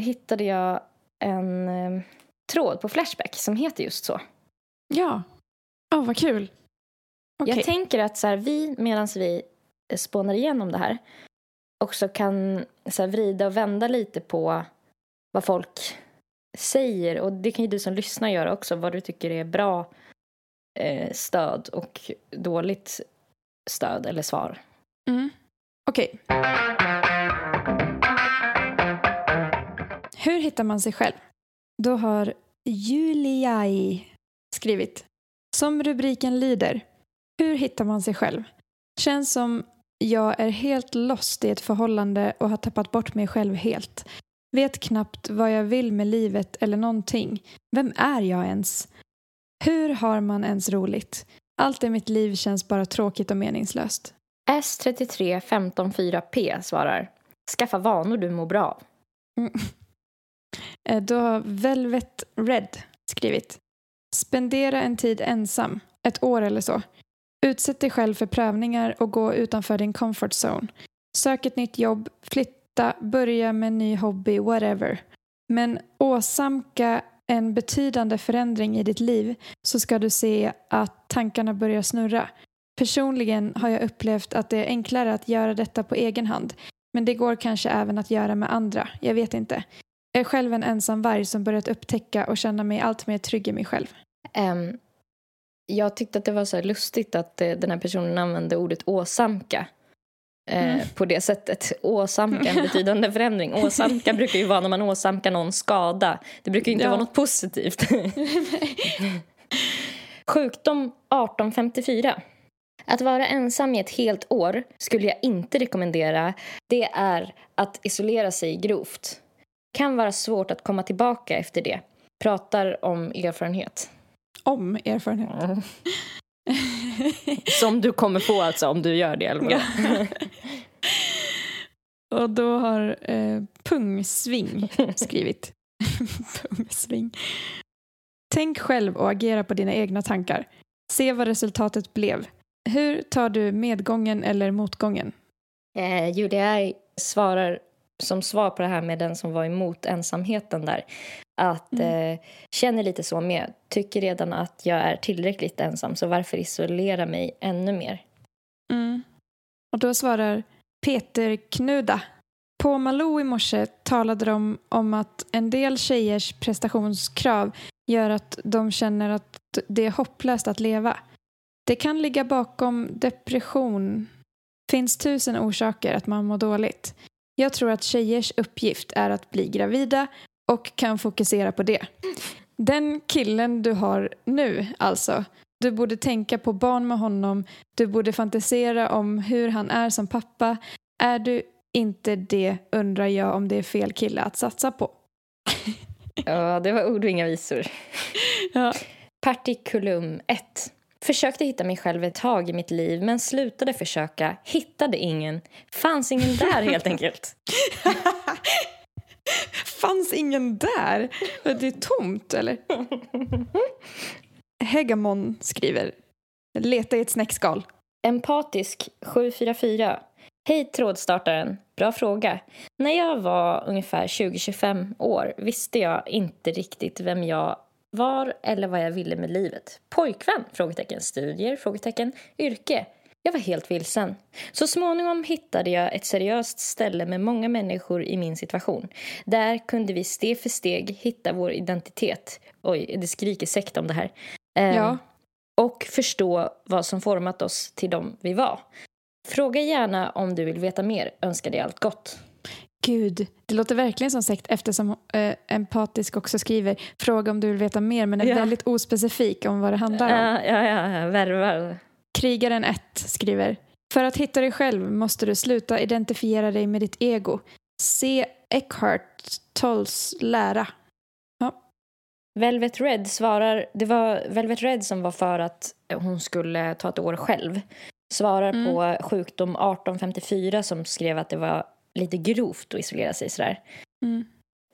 hittade jag en eh, tråd på Flashback som heter just så. Ja. Åh, vad kul. Okej. Jag tänker att så här, vi, medan vi spånar igenom det här också kan så här, vrida och vända lite på vad folk säger. Och det kan ju du som lyssnar göra också, vad du tycker är bra eh, stöd och dåligt stöd eller svar. Mm. Okej. Hur hittar man sig själv? Då har Juliai skrivit. Som rubriken lyder. Hur hittar man sig själv? Känns som jag är helt lost i ett förhållande och har tappat bort mig själv helt. Vet knappt vad jag vill med livet eller någonting. Vem är jag ens? Hur har man ens roligt? Allt i mitt liv känns bara tråkigt och meningslöst. S33 154P svarar. Skaffa vanor du mår bra av. Eh, Då har Velvet Red skrivit. Spendera en tid ensam, ett år eller så. Utsätt dig själv för prövningar och gå utanför din comfort zone. Sök ett nytt jobb, flytta, börja med en ny hobby, whatever. Men åsamka en betydande förändring i ditt liv så ska du se att tankarna börjar snurra. Personligen har jag upplevt att det är enklare att göra detta på egen hand. Men det går kanske även att göra med andra, jag vet inte. Jag är själv en ensam varg som börjat upptäcka och känna mig allt mer trygg i mig själv. Ehm, jag tyckte att det var så här lustigt att eh, den här personen använde ordet åsamka. eh, Mm. På det sättet. Åsamka en betydande förändring. Åsamka brukar ju vara när man åsamkar någon skada. Det brukar ju inte Ja. vara något positivt. Sjukdom 1854. Att vara ensam i ett helt år skulle jag inte rekommendera. Det är att isolera sig grovt. Kan vara svårt att komma tillbaka efter det. Pratar om erfarenhet. Om erfarenhet. Som du kommer få alltså om du gör det. Eller och då har eh, Pungsving skrivit. Pungsving. Tänk själv och agera på dina egna tankar. Se vad resultatet blev. Hur tar du medgången eller motgången? Eh, Julia svarar som svar på det här med den som var emot ensamheten där. Att Mm. eh, känner lite så med. Tycker redan att jag är tillräckligt ensam så varför isolera mig ännu mer? Mm. Och då svarar Peter Knuda. På Malou i morse talade de om att en del tjejers prestationskrav gör att de känner att det är hopplöst att leva. Det kan ligga bakom depression. finns tusen orsaker att man mår dåligt. Jag tror att tjejers uppgift är att bli gravida och kan fokusera på det. Den killen du har nu, alltså, Du borde tänka på barn med honom. Du borde fantisera om hur han är som pappa. Är du inte det undrar jag om det är fel kille att satsa på. Ja, det var ord och inga visor. Ja. Partikulum 1. Försökte hitta mig själv ett tag i mitt liv men slutade försöka, hittade ingen. Fanns ingen där helt enkelt. Fanns ingen där? Det är tomt, eller? Hegamon skriver. Leta i ett snäckskal. Empatisk 744. Hej trådstartaren. Bra fråga. När jag var ungefär 20-25 år visste jag inte riktigt vem jag var eller vad jag ville med livet. Pojkvän? Frågetecken. Studier? Frågetecken. Yrke? Jag var helt vilsen. Så småningom hittade jag ett seriöst ställe med många människor i min situation. Där kunde vi steg för steg hitta vår identitet. Oj, det skriker sekt om det här. Ehm, Ja. Och förstå vad som format oss till de vi var. Fråga gärna om du vill veta mer. Önskar dig allt gott. Gud, det låter verkligen som sekt eftersom äh, Empatisk också skriver fråga om du vill veta mer men är Ja. väldigt ospecifik om vad det handlar om. Ja, ja, ja, ja, värvar. Krigaren 1 skriver För att hitta dig själv måste du sluta identifiera dig med ditt ego. Se Eckhart Tolles lära. Velvet Red svarar, det var Velvet Red som var för att hon skulle ta ett år själv. Svarar Mm. på sjukdom 1854 som skrev att det var lite grovt att isolera sig sådär. Mm.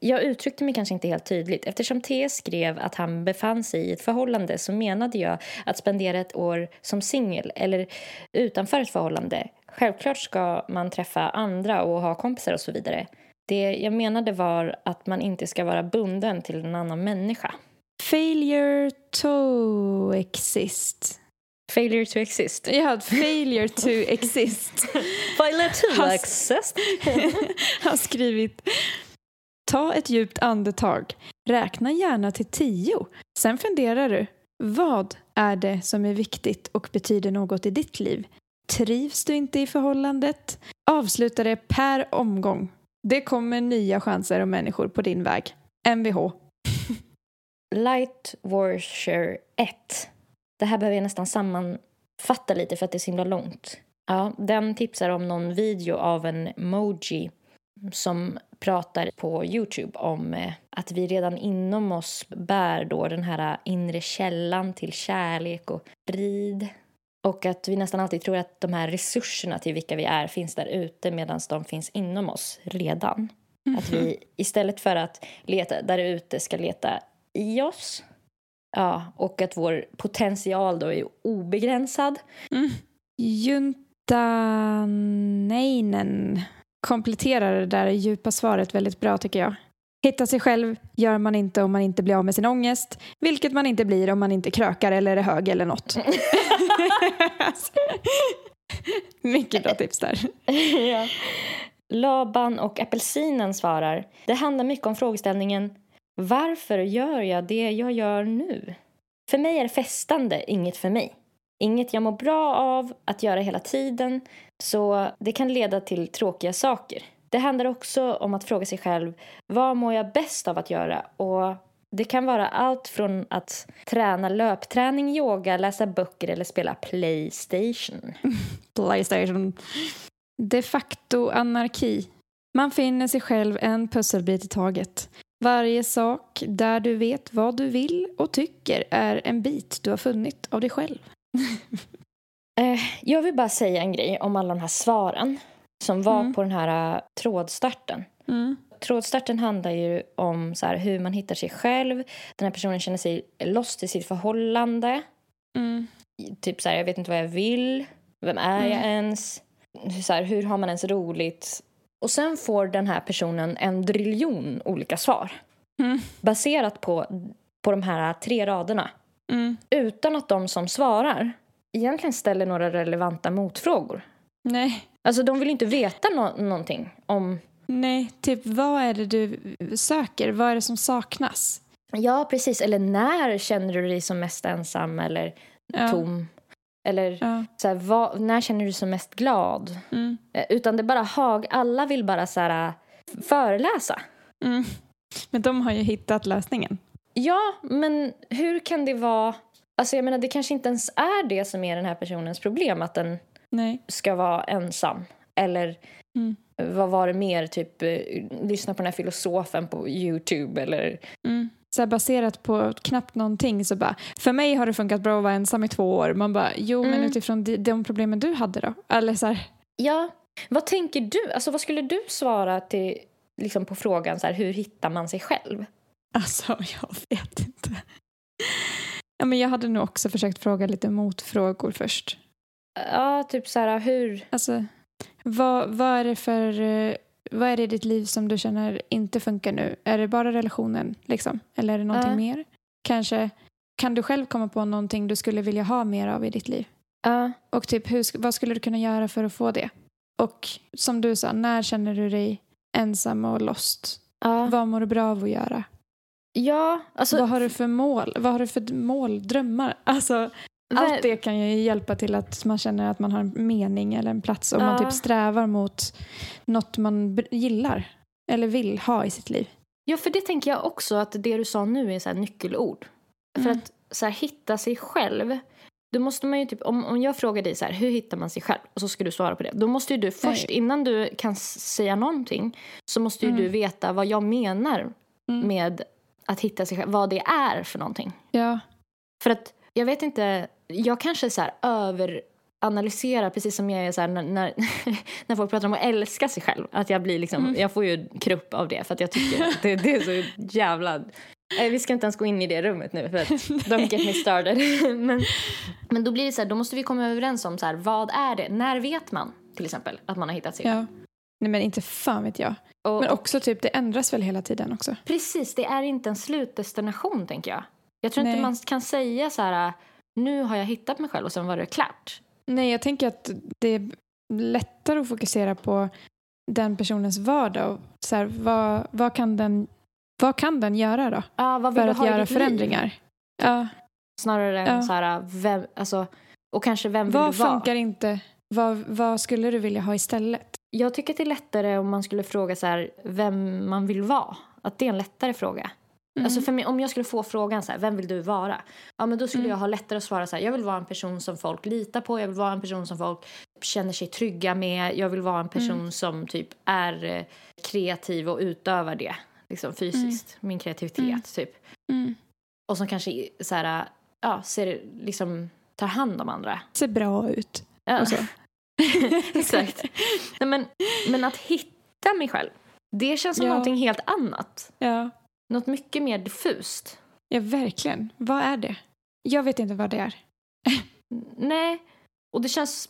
Jag uttryckte mig kanske inte helt tydligt. Eftersom T skrev att han befann sig i ett förhållande så menade jag att spendera ett år som singel eller utanför ett förhållande. Självklart ska man träffa andra och ha kompisar och så vidare. Det jag menade var att man inte ska vara bunden till en annan människa. Failure to exist. Failure to exist. Ja, failure to exist. Failure to Has- exist. har skrivit Ta ett djupt andetag. Räkna gärna till tio. Sen funderar du. Vad är det som är viktigt och betyder något i ditt liv? Trivs du inte i förhållandet? Avsluta det per omgång. Det kommer nya chanser och människor på din väg. Mvh. Light Washer 1. Det här behöver jag nästan sammanfatta lite för att det är så himla långt. Ja, den tipsar om någon video av en emoji som pratar på Youtube om eh, att vi redan inom oss bär då den här inre källan till kärlek och frid. Och att vi nästan alltid tror att de här resurserna till vilka vi är finns där ute medan de finns inom oss redan. Att vi istället för att leta där ute ska leta i oss. Ja, och att vår potential då är obegränsad. Mm. Juntaneinen kompletterar det där djupa svaret väldigt bra tycker jag. Hitta sig själv gör man inte om man inte blir av med sin ångest, vilket man inte blir om man inte krökar eller är hög eller något. Mycket bra tips där. ja. Laban och apelsinen svarar. Det handlar mycket om frågeställningen varför gör jag det jag gör nu? För mig är festande, inget för mig. Inget jag mår bra av att göra hela tiden, så det kan leda till tråkiga saker. Det handlar också om att fråga sig själv vad mår jag bäst av att göra? Och det kan vara allt från att träna löpträning, yoga, läsa böcker eller spela Playstation. Playstation. De facto anarki. Man finner sig själv en pusselbit i taget. Varje sak där du vet vad du vill och tycker är en bit du har funnit av dig själv. Eh, jag vill bara säga en grej om alla de här svaren som var Mm. på den här uh, trådstarten. Mm. Trådstarten handlar ju om så här, hur man hittar sig själv. Den här personen känner sig lost i sitt förhållande. Mm. Typ så här, jag vet inte vad jag vill. Vem är jag Mm. ens? Så här, hur har man ens roligt? Och sen får den här personen en driljon olika svar. Mm. Baserat på, på de här tre raderna. Mm. Utan att de som svarar egentligen ställer några relevanta motfrågor. Nej. Alltså de vill inte veta nå- någonting om... Nej, typ vad är det du söker? Vad är det som saknas? Ja, precis. Eller när känner du dig som mest ensam eller Ja. tom? Eller Ja. så här, vad, när känner du dig som mest glad? Mm. Eh, Utan det bara hag. Alla vill bara så här, äh, föreläsa. Mm. Men de har ju hittat lösningen. Ja, men hur kan det vara Alltså jag menar, det kanske inte ens är det som är den här personens problem, att den Nej. ska vara ensam. Eller Mm. vad var det mer, typ eh, lyssna på den här filosofen på Youtube eller... Mm. Så här baserat på knappt någonting så bara, för mig har det funkat bra att vara ensam i två år. Man bara, jo men Mm. utifrån de, de problemen du hade då? Eller så här, Ja, vad tänker du? Alltså vad skulle du svara till, liksom på frågan så här, hur hittar man sig själv? alltså jag vet inte. Ja, men jag hade nog också försökt fråga lite motfrågor först. Ja, typ så här, hur... Alltså, vad, vad är det för... Vad är det i ditt liv som du känner inte funkar nu? Är det bara relationen, liksom? Eller är det någonting Ja. mer? Kanske kan du själv komma på någonting du skulle vilja ha mer av i ditt liv? Ja, Och typ, hur, vad skulle du kunna göra för att få det? Och som du sa, när känner du dig ensam och lost? ja. Vad mår du bra av att göra? ja alltså... vad har du för mål? Vad har du för mål, drömmar? Alltså, allt det kan ju hjälpa till att man känner att man har en mening eller en plats och man Ja. typ strävar mot något man gillar eller vill ha i sitt liv. Ja, för det tänker jag också att det du sa nu är så här nyckelord. För Mm. att så här, hitta sig själv, då måste man ju typ, om, om jag frågar dig så här, hur hittar man sig själv? Och så ska du svara på det. Då måste ju du först, innan du kan säga någonting, så måste ju Mm. du veta vad jag menar Mm. med att hitta sig själv, vad det är för någonting. Ja. För att jag vet inte, jag kanske så här överanalyserar precis som jag är så här när, när, när folk pratar om att älska sig själv. Att jag blir liksom, Mm. jag får ju krupp av det för att jag tycker att det, det är så jävla... Eh, Vi ska inte ens gå in i det rummet nu för att don't get me started. men, men då blir det så här, då måste vi komma överens om så här, vad är det? När vet man till exempel att man har hittat sig själv? ja. Nej men inte fan vet jag. Och, Men också typ, det ändras väl hela tiden också. Precis, det är inte en slutdestination tänker jag. Jag tror Nej. inte man kan säga så här, nu har jag hittat mig själv och sen var det klart. Nej, jag tänker att det är lättare att fokusera på den personens vardag. Och så här, vad, vad, kan den, vad kan den göra då? Ja, vad vill För du att ha göra ditt liv? förändringar. Ja, Snarare än Ja. så här, vem, alltså, och kanske vem vill vad du vara? funkar inte? Vad, vad skulle du vilja ha istället? Jag tycker att det är lättare om man skulle fråga så här, vem man vill vara. Att det är en lättare fråga. Mm. Alltså för mig, om jag skulle få frågan så här, vem vill du vara? Ja, men då skulle Mm. jag ha lättare att svara så här, jag vill vara en person som folk litar på, jag vill vara en person som folk känner sig trygga med, jag vill vara en person Mm. som typ är eh, kreativ och utövar det liksom fysiskt, min kreativitet Mm. typ. Mm. Och som kanske så här, ja, ser, liksom tar hand om andra. Ser bra ut. Ja. Exakt. Nej, men, men att hitta mig själv, det känns som Ja. någonting helt annat. Ja. Något mycket mer diffust. ja, verkligen. Vad är det? Jag vet inte vad det är. Nej, och det känns,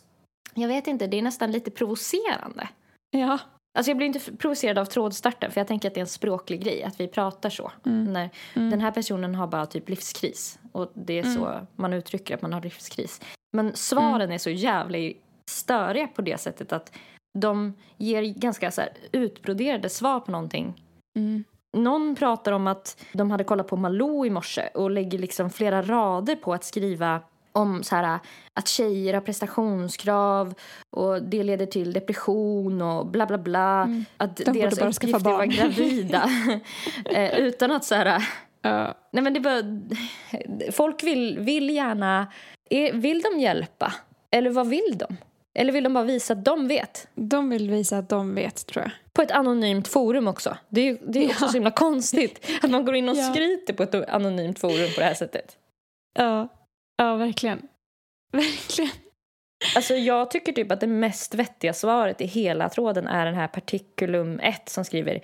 jag vet inte, det är nästan lite provocerande. Ja. Alltså jag blir inte provocerad av trådstarten för jag tänker att det är en språklig grej, att vi pratar så. Mm. När Mm. Den här personen har bara typ livskris och det är så man uttrycker att man har livskris. Men svaren Mm. är så jävla störiga på det sättet att de ger ganska så utbroderade svar på någonting Mm. Någon pratar om att de hade kollat på Malou i morse och lägger liksom flera rader på att skriva om så här, att tjejer har prestationskrav och det leder till depression och bla bla bla. Mm. Att De deras uppgift är att vara gravida. eh, utan att så här... Ja. Nej men det bara... Folk vill, vill gärna... är- Vill de hjälpa? Eller vad vill de? Eller vill de bara visa att de vet? De vill visa att de vet, tror jag. På ett anonymt forum också. Det är, ju- det är också Ja. så himla konstigt att man går in och Ja. skryter på ett anonymt forum på det här sättet. Ja, ja verkligen. Verkligen. Alltså jag tycker typ att det mest vettiga svaret i hela tråden är den här Particulum 1 som skriver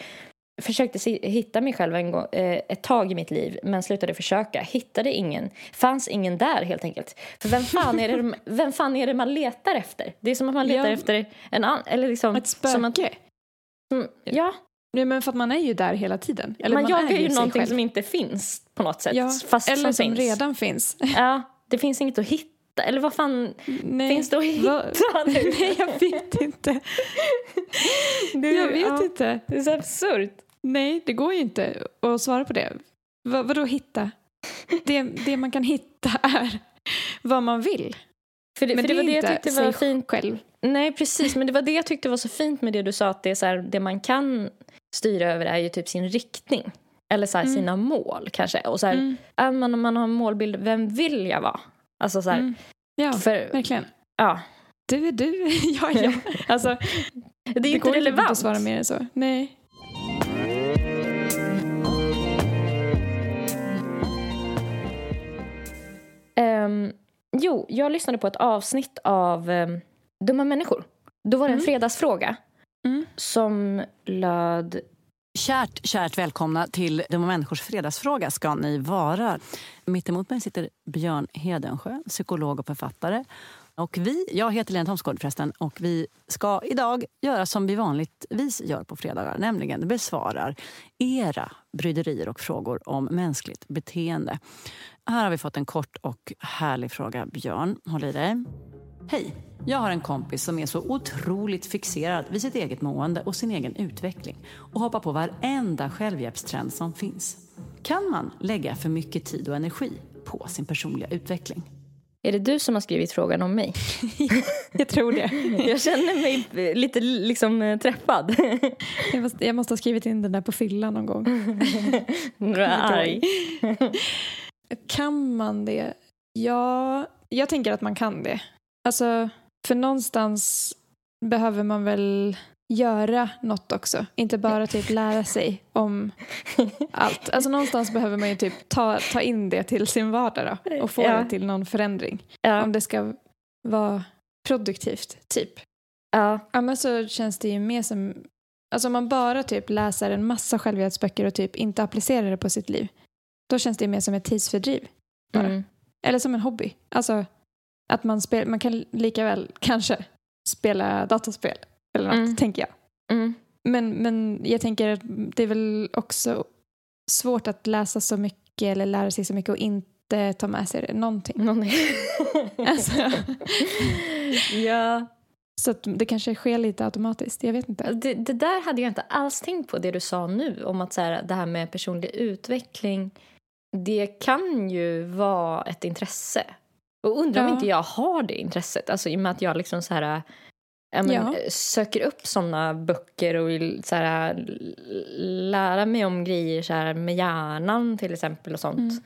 Försökte hitta mig själv en gång, eh, ett tag i mitt liv men slutade försöka. Hittade ingen. Fanns ingen där helt enkelt. För vem fan är det, de- vem fan är det man letar efter? Det är som att man letar Ja. efter en annan... Eller liksom, Ett Som att, spöke. som, ja, Nej, men för att man är ju där hela tiden. Eller man, man jagar är ju sig någonting själv. som inte finns på något sätt. ja, fast Eller som, som, finns. redan finns. Ja, det finns inget att hitta. Eller vad fan Nej. finns det att hitta nu? Nej, jag vet inte. Det, jag vet ja, inte. Det är så absurt. Nej, det går ju inte att svara på det. Va, vadå hitta? Det, det man kan hitta är vad man vill. För det, Men för det, det var det jag tyckte var fint. själv. Nej, precis. Men det var det jag tyckte var så fint med det du sa. Att det, är så här, det man kan styra över är ju typ sin riktning. Eller så här, Mm. sina mål kanske. Och så här, Mm. ja, man, man har en målbild, vem vill jag vara? Alltså så här, Mm. Ja, för, verkligen. ja. Du är du, jag är jag. Alltså, Det är ju inte går inte relevant. att svara mer än så. Nej. Ehm, jo, jag lyssnade på ett avsnitt av um, Dumma människor. Då var det en Mm. fredagsfråga Mm. som löd... Kärt, kärt välkomna till Dumma människors fredagsfråga ska ni vara. Mitt emot mig sitter Björn Hedensjö, psykolog och författare. Och vi, jag heter Lena Thomsgård förresten och vi ska idag göra som vi vanligtvis gör på fredagar, nämligen besvarar era bryderier och frågor om mänskligt beteende. Här har vi fått en kort och härlig fråga. Björn, håll i dig. Hej! Jag har en kompis som är så otroligt fixerad vid sitt eget mående och sin egen utveckling och hoppar på varenda självhjälpstrend som finns. Kan man lägga för mycket tid och energi på sin personliga utveckling? Är det du som har skrivit frågan om mig? Jag tror det. jag känner mig lite liksom eh, träffad. Jag måste, jag måste ha skrivit in den där på fyllan någon gång. Du är arg. Kan man det? Ja, jag tänker att man kan det. Alltså, för någonstans behöver man väl göra något också. Inte bara typ lära sig om allt. Alltså någonstans behöver man ju typ ta, ta in det till sin vardag då, och få Ja. det till någon förändring. Ja. Om det ska vara produktivt, typ. ja. Annars så känns det ju mer som... Alltså om man bara typ läser en massa självhjälpsböcker och typ inte applicerar det på sitt liv. Då känns det mer som ett tidsfördriv. Bara. Mm. Eller som en hobby. Alltså att man, spel, man kan lika väl kanske spela dataspel eller något, Mm. tänker jag. Mm. Men, men jag tänker att det är väl också svårt att läsa så mycket eller lära sig så mycket och inte ta med sig någonting. Någon... Alltså. ja. Så det kanske sker lite automatiskt. Jag vet inte. Det, det där hade jag inte alls tänkt på, det du sa nu om att så här, det här med personlig utveckling. Det kan ju vara ett intresse. Och undrar om Ja. inte jag har det intresset. Alltså i och med att jag liksom så här, ja, men, Ja. eh, söker upp såna böcker och vill så här, l- lära mig om grejer så här, med hjärnan till exempel och sånt. Mm.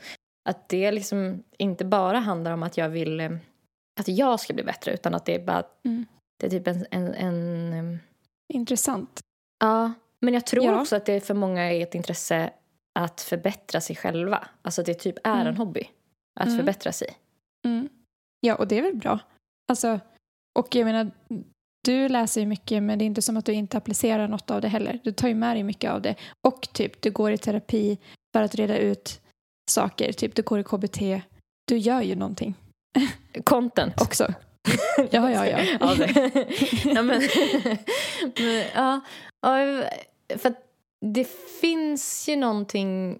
Att det liksom inte bara handlar om att jag vill att jag ska bli bättre utan att det är bara Mm. det är typ en, en, en Intressant. Ja, men jag tror Ja. också att det för många är ett intresse att förbättra sig själva. Alltså att det typ är Mm. en hobby. Att Mm. förbättra sig. Mm. Ja, och det är väl bra. Alltså, och jag menar, du läser ju mycket men det är inte som att du inte applicerar något av det heller. Du tar ju med dig mycket av det. Och typ, du går i terapi för att reda ut saker. Typ, du går i KBT. Du gör ju någonting Content. också. Ja, ja, ja. ja, men, men, ja, för det finns ju någonting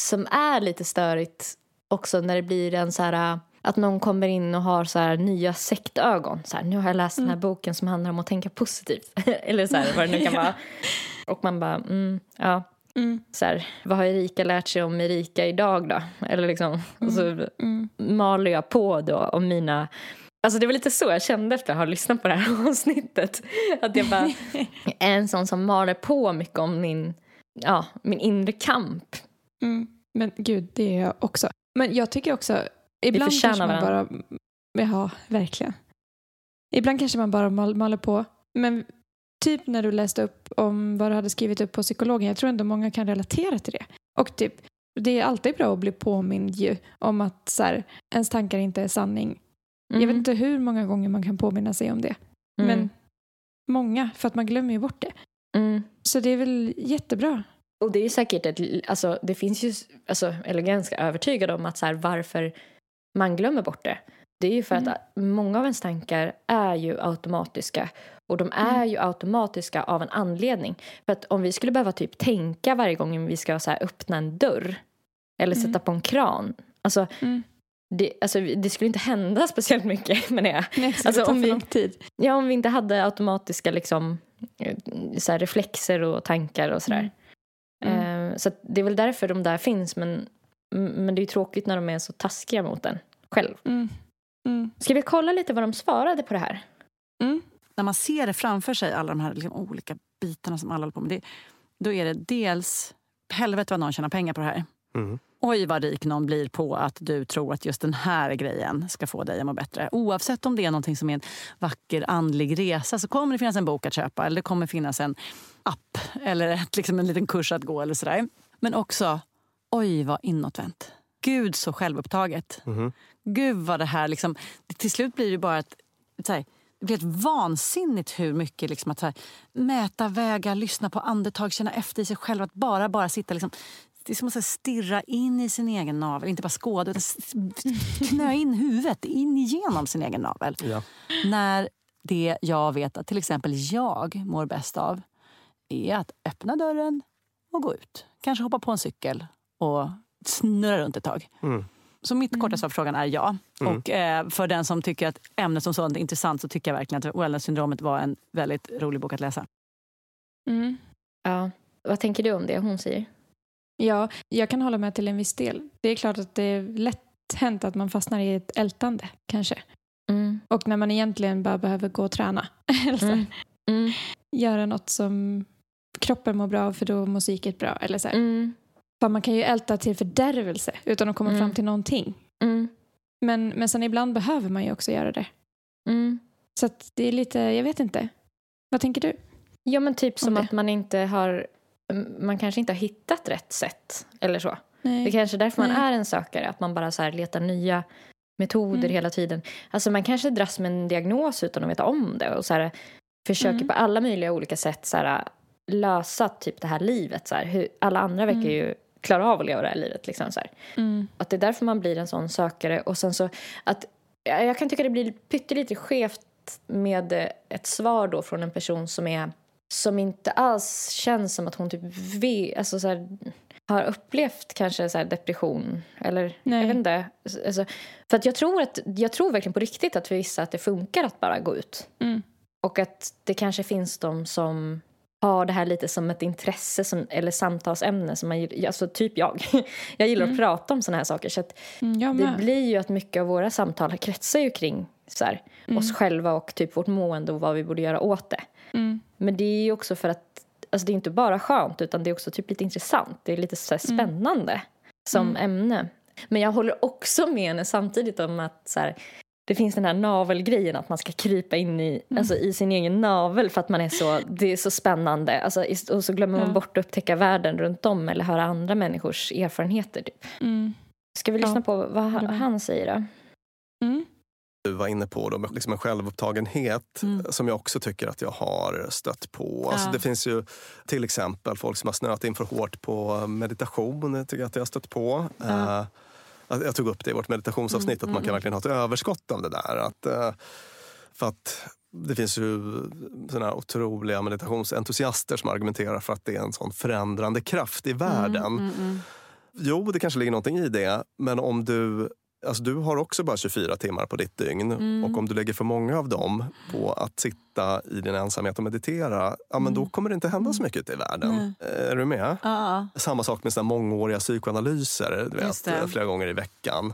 som är lite störigt också när det blir en så här att någon kommer in och har så här nya sektögon. Så här, nu har jag läst den här Mm. boken som handlar om att tänka positivt. Eller så här, vad det nu kan vara. Och man bara, mm, ja. Mm, Så här, vad har Erika lärt sig om Erika idag då? Eller liksom, och så mm. maler jag på då om mina... Alltså det var lite så jag kände efter att ha lyssnat på det här avsnittet. Att jag bara är en sån som maler på mycket om min, ja, min inre kamp. Mm. Men gud, det är jag också. Men jag tycker också, ibland kanske man bara... Ja, verkligen. Ibland kanske man bara mal, maler på. Men typ när du läste upp om vad du hade skrivit upp på psykologen, jag tror ändå många kan relatera till det. Och typ, det är alltid bra att bli påmind ju om att så här, ens tankar inte är sanning. Jag vet inte hur många gånger man kan påminna sig om det. Mm. Men många, för att man glömmer ju bort det. Mm. Så det är väl jättebra. Och det är ju säkert ett, alltså det finns ju, alltså, eller ganska övertygad om att så här, varför man glömmer bort det. Det är ju för Mm. att många av ens tankar är ju automatiska. Och de är Mm. ju automatiska av en anledning. För att om vi skulle behöva typ tänka varje gång vi ska så här, öppna en dörr. Eller Mm. sätta på en kran. Alltså, Mm. Det, alltså det skulle inte hända speciellt mycket menar jag. Nej, så Alltså, om vi- lång tid. Ja, om vi inte hade automatiska liksom, eh, så här, reflexer och tankar och sådär. Mm. Eh, så att det är väl därför de där finns. Men, men det är ju tråkigt när de är så taskiga mot en själv. Mm. Mm. Ska vi kolla lite vad de svarade på det här? Mm. När man ser det framför sig, alla de här liksom olika bitarna som alla håller på med, det, då är det dels helvete vad någon tjänar pengar på det här. Mm. Oj vad rik någon blir på att du tror att just den här grejen ska få dig att må bättre. Oavsett om det är någonting som är en vacker andlig resa så kommer det finnas en bok att köpa eller det kommer finnas en app eller ett, liksom en liten kurs att gå eller sådär. Men också, oj vad inåtvänt. Gud så självupptaget. Mhm. Gud vad det här liksom, till slut blir det bara ett, så här, det blir ett vansinnigt hur mycket liksom att här, mäta, väga, lyssna på andetag, känna efter i sig själv. Att bara, bara sitta liksom, det är som att så här, stirra in i sin egen navel. Inte bara skåda, utan knö in huvudet in igenom sin egen navel. Ja. När det jag vet att till exempel jag mår bäst av är att öppna dörren och gå ut. Kanske hoppa på en cykel och snurra runt ett tag. Mm. Så mitt korta svar på frågan är ja. Mm. Och eh, för den som tycker att ämnet som sådant är intressant så tycker jag verkligen att Wellness-syndromet var en väldigt rolig bok att läsa. Mm. Ja. Vad tänker du om det hon säger? Ja, jag kan hålla med till en viss del. Det är klart att det är lätt hänt att man fastnar i ett ältande, kanske. Mm. Och när man egentligen bara behöver gå och träna. Eller så här, Mm. Mm. Göra något som kroppen mår bra av för då mår psyket bra. Eller så. Mm. För man kan ju älta till fördärvelse utan att komma Mm. fram till någonting. Mm. Men, men sen ibland behöver man ju också göra det. Mm. Så att det är lite, jag vet inte. Vad tänker du? Ja, men typ Om som det. att man inte har... Man kanske inte har hittat rätt sätt. Eller så. Det är Nej. kanske är därför man Nej. är en sökare. Att man bara så letar nya metoder Mm. hela tiden. Alltså man kanske dras med en diagnos utan att veta om det. Och så här, försöker Mm. på alla möjliga olika sätt så här, lösa typ det här livet. Så här. Hur, alla andra verkar Mm. ju klara av att leva det här livet. Liksom, så. Mm. Att det är därför man blir en sån sökare. Och sen så att, ja, jag kan tycka det blir pyttelite skevt med ett svar då från en person som är som inte alls känns som att hon typ vet, alltså så här, har upplevt kanske så depression. Eller Nej. jag vet inte. Alltså, för att jag tror, att, jag tror verkligen på riktigt att för vissa att det funkar att bara gå ut. Mm. Och att det kanske finns de som har det här lite som ett intresse som, eller samtalsämne. Som man, alltså typ jag. Jag gillar Mm. att prata om såna här saker. Så Mm, det blir ju att mycket av våra samtal kretsar ju kring så här, Mm. oss själva och typ vårt mående och vad vi borde göra åt det. Mm. Men det är ju också för att alltså det är inte bara skönt utan det är också typ lite intressant. Det är lite så Mm. spännande som Mm. ämne. Men jag håller också med henne samtidigt om att så här, det finns den här navelgrejen att man ska krypa in i, Mm. alltså, i sin egen navel för att man är så, det är så spännande. Alltså, och så glömmer man Ja. bort att upptäcka världen runt om eller höra andra människors erfarenheter. Typ. Mm. Ska vi lyssna Ja, på vad han, han säger då? Mm. du var inne på, då, liksom en självupptagenhet Mm. som jag också tycker att jag har stött på. Alltså, Ja. Det finns ju till exempel folk som har snöat in för hårt på meditation. Jag tycker att jag har stött på. Ja. Eh, jag jag tog upp det i vårt meditationsavsnitt, Mm, att man kan mm, verkligen ha ett överskott av det där. Att, eh, för att det finns ju såna otroliga meditationsentusiaster som argumenterar för att det är en sån förändrande kraft i världen. Mm, mm, mm. Jo, det kanske ligger någonting i det. Men om du... Alltså du har också bara 24 timmar på ditt dygn. Mm. Och om du lägger för många av dem på att sitta i din ensamhet och meditera, ja, men då Mm. kommer det inte hända så mycket ute i världen. Är du med? Ja, Samma sak med här mångåriga psykoanalyser, du vet, flera gånger i veckan.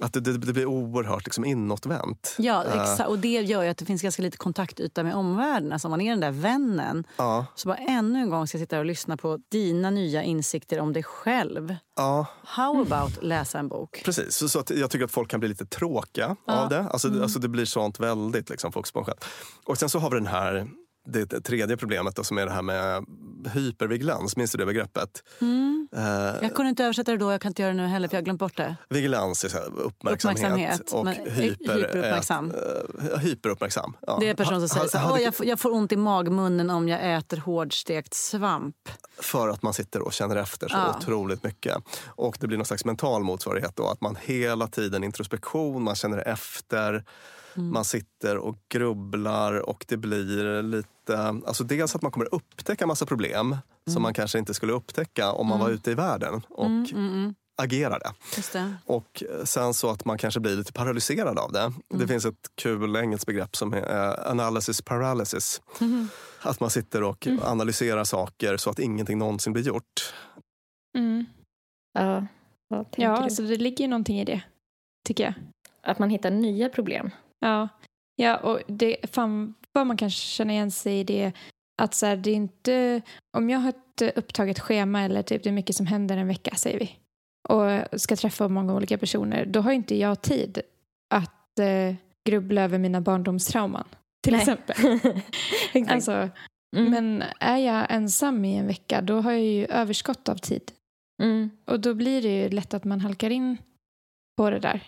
Att det, det, det blir oerhört liksom inåtvänt. ja Eh, exakt. Och det gör ju att det finns ganska lite kontaktyta med omvärlden. Alltså om man är den där vännen ja, så bara ännu en gång ska jag sitta och lyssna på dina nya insikter om dig själv. ja, How about läsa en bok? precis. Så, så att jag tycker att folk kan bli lite tråkiga Ja. av det. Alltså, Mm. alltså det blir sånt väldigt liksom, fokus på en själv. Och sen så har vi den här det, tredje problemet då, som är det här med hypervigilans. Minns du det begreppet? Mm. Eh, Jag kunde inte översätta det då, jag kan inte göra det nu heller för jag har glömt bort det. Vigilans är så uppmärksamhet, Uppmärksamhet, och men hyper, hyperuppmärksam. Är, eh, hyperuppmärksam. Ja. Det är en person som säger så här, hade- "Åh, jag, får, jag får ont i magmunnen om jag äter hårdstekt svamp. För att man sitter och känner efter så Ja. otroligt mycket. Och det blir någon slags mental motsvarighet då. Att man hela tiden introspektion, man känner efter. Mm. Man sitter och grubblar och det blir lite... Alltså dels att man kommer upptäcka massa problem som man kanske inte skulle upptäcka om man var ute i världen och Mm, mm, mm. agerade. Just det. Och sen så att man kanske blir lite paralyserad av det. Det Mm. finns ett kul engelskt begrepp som är eh, analysis paralysis. Mhm. Att man sitter och Mm. analyserar saker så att ingenting någonsin blir gjort. Mm. Ja, Ja, alltså det ligger ju någonting i det. Tycker jag. Att man hittar nya problem. Ja, ja och det, fan vad man kan känna igen sig i det att så här, det är inte, om jag har ett eh, upptaget schema eller typ det är mycket som händer en vecka säger vi och ska träffa många olika personer, då har inte jag tid att eh, grubbla över mina barndomstrauman till Nej. exempel. Alltså, Mm. Men är jag ensam i en vecka då har jag ju överskott av tid. Mm. Och då blir det ju lätt att man halkar in på det där.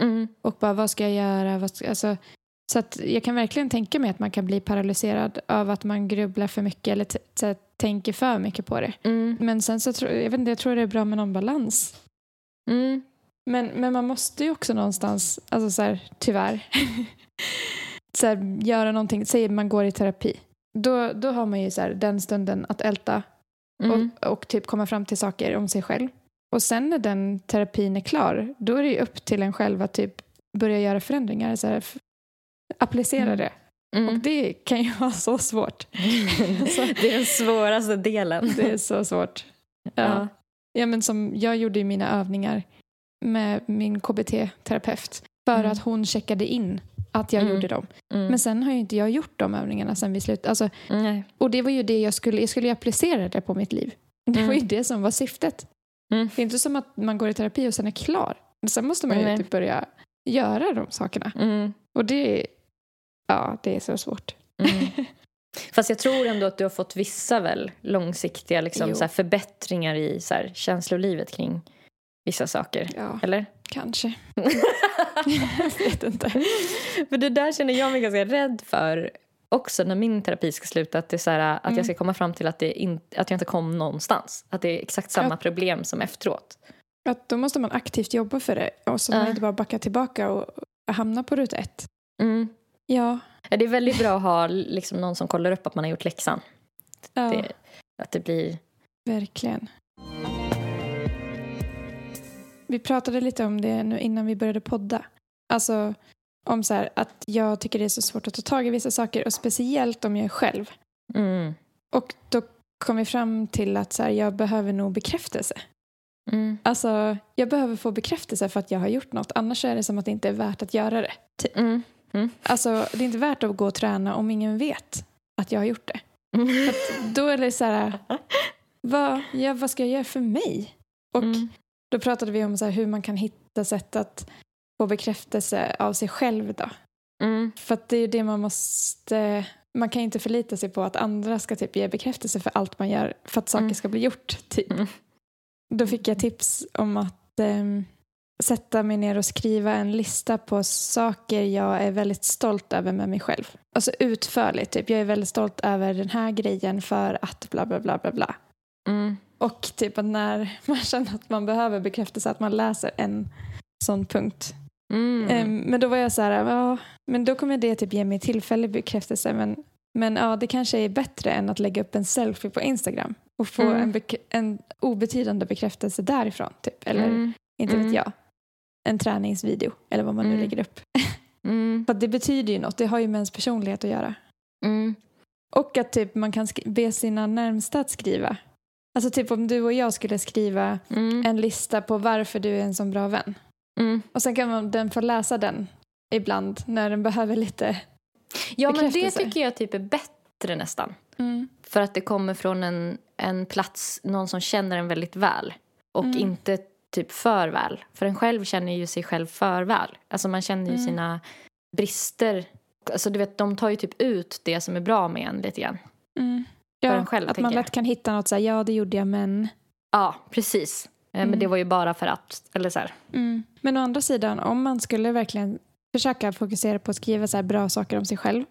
Mm. Och bara vad ska jag göra? Vad ska, alltså, så att jag kan verkligen tänka mig att man kan bli paralyserad av att man grubblar för mycket eller tänker för mycket på det. Mm. Men sen så tror jag, vet inte, jag tror det är bra med någon balans. Mm. Men, men man måste ju också någonstans, alltså så här, tyvärr, så här, göra någonting. Säg man går i terapi. Då, då har man ju så här, den stunden att älta Mm. och, och typ komma fram till saker om sig själv. Och sen när den terapin är klar, då är det ju upp till en själv att typ börja göra förändringar. Så här, applicera Mm. det. Och Mm. det kan ju vara så svårt. det är den svåraste delen. Det är så svårt. Ja. Ja. Ja, men som jag gjorde ju mina övningar med min KBT-terapeut för Mm. att hon checkade in att jag Mm. gjorde dem. Mm. Men sen har ju inte jag gjort de övningarna sen vi slutade. Alltså, och det var ju det jag skulle, jag skulle ju applicera det på mitt liv. Det var ju Mm. det som var syftet. Mm. Det är inte som att man går i terapi och sen är klar. Sen måste man ju Nej. typ börja göra de sakerna. Mm. Och det ja, det är så svårt. Mm. Fast jag tror ändå att du har fått vissa väl långsiktiga liksom, så här, förbättringar i så här, känslolivet kring vissa saker. Ja, Eller? kanske. jag vet inte. För det där känner jag mig ganska rädd för också när min terapi ska sluta. Att, det är så här, att Mm. jag ska komma fram till att, det in, att jag inte kom någonstans. Att det är exakt samma Ja. problem som efteråt. Att då måste man aktivt jobba för det och så Ja. man inte bara backa tillbaka och hamna på ruta ett. Mm. Ja, Det är väldigt bra att ha liksom, någon som kollar upp att man har gjort läxan. ja Det, att det blir... verkligen. Vi pratade lite om det nu innan vi började podda. Alltså om så här, att jag tycker det är så svårt att ta tag i vissa saker och speciellt om jag är själv. Mm. Och då kom vi fram till att så här, jag behöver nog bekräftelse. Mm. Alltså, jag behöver få bekräftelse för att jag har gjort något. Annars är det som att det inte är värt att göra det. Typ. Mm. Alltså, det är inte värt att gå och träna om ingen vet att jag har gjort det. Att då är det så här, vad, ja, vad ska jag göra för mig? Och Mm. då pratade vi om så här, hur man kan hitta sätt att få bekräftelse av sig själv. Då. Mm. För att det är ju det man måste... Man kan inte förlita sig på att andra ska typ ge bekräftelse för allt man gör för att saker Mm. ska bli gjort. Typ. Mm. Då fick jag tips om att ehm, sätta mig ner och skriva en lista på saker jag är väldigt stolt över med mig själv. Alltså utförligt, typ jag är väldigt stolt över den här grejen för att bla bla bla bla bla. Mm. Och typ att när man känner att man behöver bekräftelse att man läser en sån punkt. Mm. Ehm, men då var jag så här, ja, men då kommer det typ ge mig tillfällig bekräftelse men, men ja, det kanske är bättre än att lägga upp en selfie på Instagram och få Mm. en, en obetydande bekräftelse därifrån typ. Eller Mm. inte Mm. vet jag. En träningsvideo eller vad man nu Mm. lägger upp. Mm. För att det betyder ju något, det har ju med ens personlighet att göra. Mm. Och att typ man kan be sina närmsta att skriva. Alltså typ om du och jag skulle skriva Mm. en lista på varför du är en så bra vän. Mm. Och sen kan man, den få läsa den ibland när den behöver lite... Ja, men det tycker jag typ är bättre nästan. Mm. För att det kommer från en, en plats, någon som känner en väldigt väl. Och Mm. inte typ för väl. För en själv känner ju sig själv för väl. Alltså man känner ju Mm. sina brister. Alltså du vet, de tar ju typ ut det som är bra med en lite grann. Mm. För Ja, en själv, att man jag. lätt kan hitta något så här, ja det gjorde jag men... Ja, precis. Mm. Men det var ju bara för att, eller så här. Mm. Men å andra sidan, om man skulle verkligen försöka fokusera på att skriva så här bra saker om sig själv.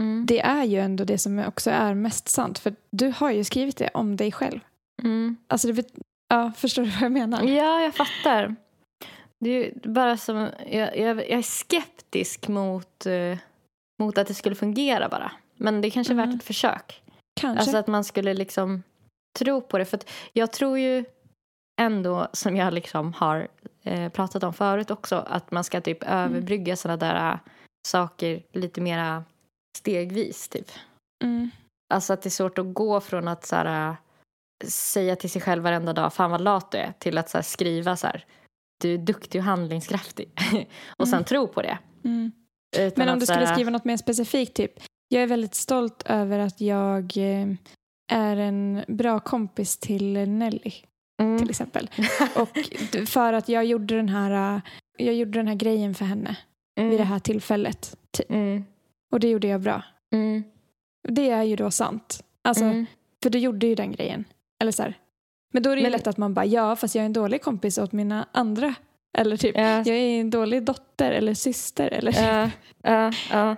Mm. Det är ju ändå det som också är mest sant. För du har ju skrivit det om dig själv. Mm. Alltså det ja, förstår du vad jag menar? Ja, jag fattar. Det är bara som, jag, jag, jag är skeptisk mot, eh, mot att det skulle fungera bara. Men det kanske är Mm. värt ett försök. Kanske. Alltså att man skulle liksom tro på det. För jag tror ju ändå, som jag liksom har eh, pratat om förut också, att man ska typ överbrygga sådana där äh, saker lite mera stegvis typ. mm. Alltså att det är svårt att gå från att så här, äh, säga till sig själv varenda dag, fan vad lat du är, till att så här, skriva så här, du är duktig och handlingskraftig. och sen Mm. tro på det. Mm. Men om att du skulle skriva något mer specifikt, typ jag är väldigt stolt över att jag eh, är en bra kompis till Nelly Mm. till exempel. Och för att jag gjorde den här, eh, jag gjorde den här grejen för henne Mm. vid det här tillfället. Typ. Mm. Och det gjorde jag bra. Mm. Det är ju då sant. Alltså, Mm. För du gjorde ju den grejen. Eller så här. Men då är det ju Men- lätt att man bara, ja fast jag är en dålig kompis åt mina andra. Eller typ, Ja. jag är en dålig dotter eller syster. Eller Ja, ja, ja.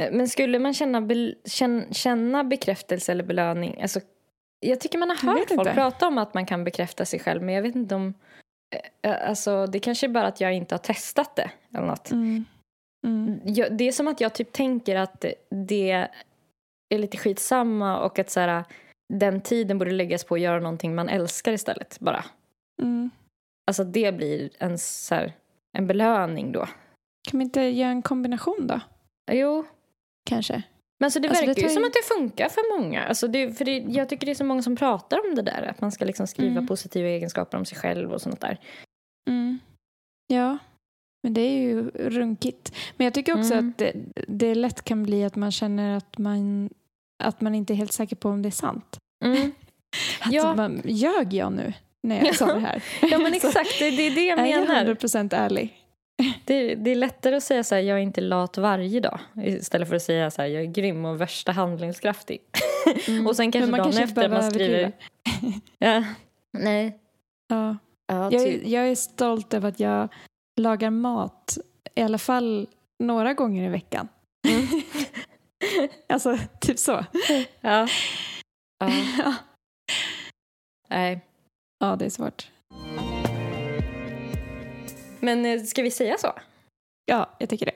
Eh, Men skulle man känna, be, känna bekräftelse eller belöning? Alltså, jag tycker man har hört folk inte. prata om att man kan bekräfta sig själv men jag vet inte om... eh, Alltså, det kanske är bara att jag inte har testat det eller något. Mm. Mm. Jag, det är som att jag typ tänker att det är lite skitsamma och att så här, den tiden borde läggas på att göra någonting man älskar istället bara. Mm. Alltså det blir en, så här, en belöning då. Kan vi inte göra en kombination då? Jo, Kanske. Men så det Alltså, det verkar ju tar som ju- att det funkar för många. Alltså det, för det, jag tycker det är så många som pratar om det där. Att man ska liksom skriva Mm. positiva egenskaper om sig själv och sånt där. Mm. Ja, men det är ju runkigt. Men jag tycker också Mm. att det, det lätt kan bli att man känner att man, att man inte är helt säker på om det är sant. Att Ja. man, ljög jag nu när jag sa det här? ja men exakt, det, det är det jag är jag menar. 100% ärlig? Det, det är lättare att säga så här, jag är inte lat varje dag. Istället för att säga så här, jag är grym och värsta handlingskraftig. och sen kanske dagen kanske efter man skriver... Ja. Nej. Ja. Ja, Jag, typ. är, jag är stolt över att jag lagar mat i alla fall några gånger i veckan. Mm. Alltså, typ så. ja. ja. Ja. Nej. ja, det är svårt. Men eh, ska vi säga så? Ja, jag tycker det.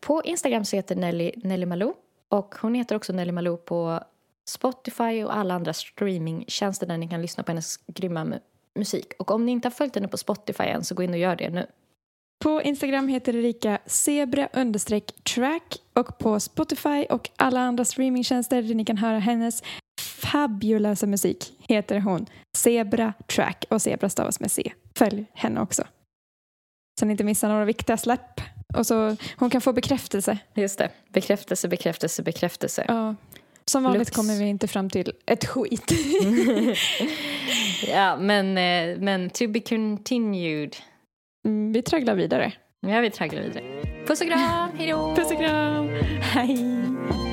På Instagram så heter Nelly Nelly Malou och hon heter också Nelly Malou på Spotify och alla andra streamingtjänster där ni kan lyssna på hennes grymma mu- musik. Och om ni inte har följt henne på Spotify än så gå in och gör det nu. På Instagram heter Erika zebra understreck track och på Spotify och alla andra streamingtjänster där ni kan höra hennes fabuläsa musik heter hon Zebra Track och Zebra stavas med C. Följ henne också. Så ni inte missar några viktiga släpp. Och så hon kan få bekräftelse. Just det. Bekräftelse, bekräftelse, bekräftelse. Ja. Som vanligt Lux. kommer vi inte fram till ett skit. ja, men, eh, men to be continued. Mm, vi tragglar vidare. Ja, vi tragglar vidare. Puss och kram, hej då! Puss och kram. Hej.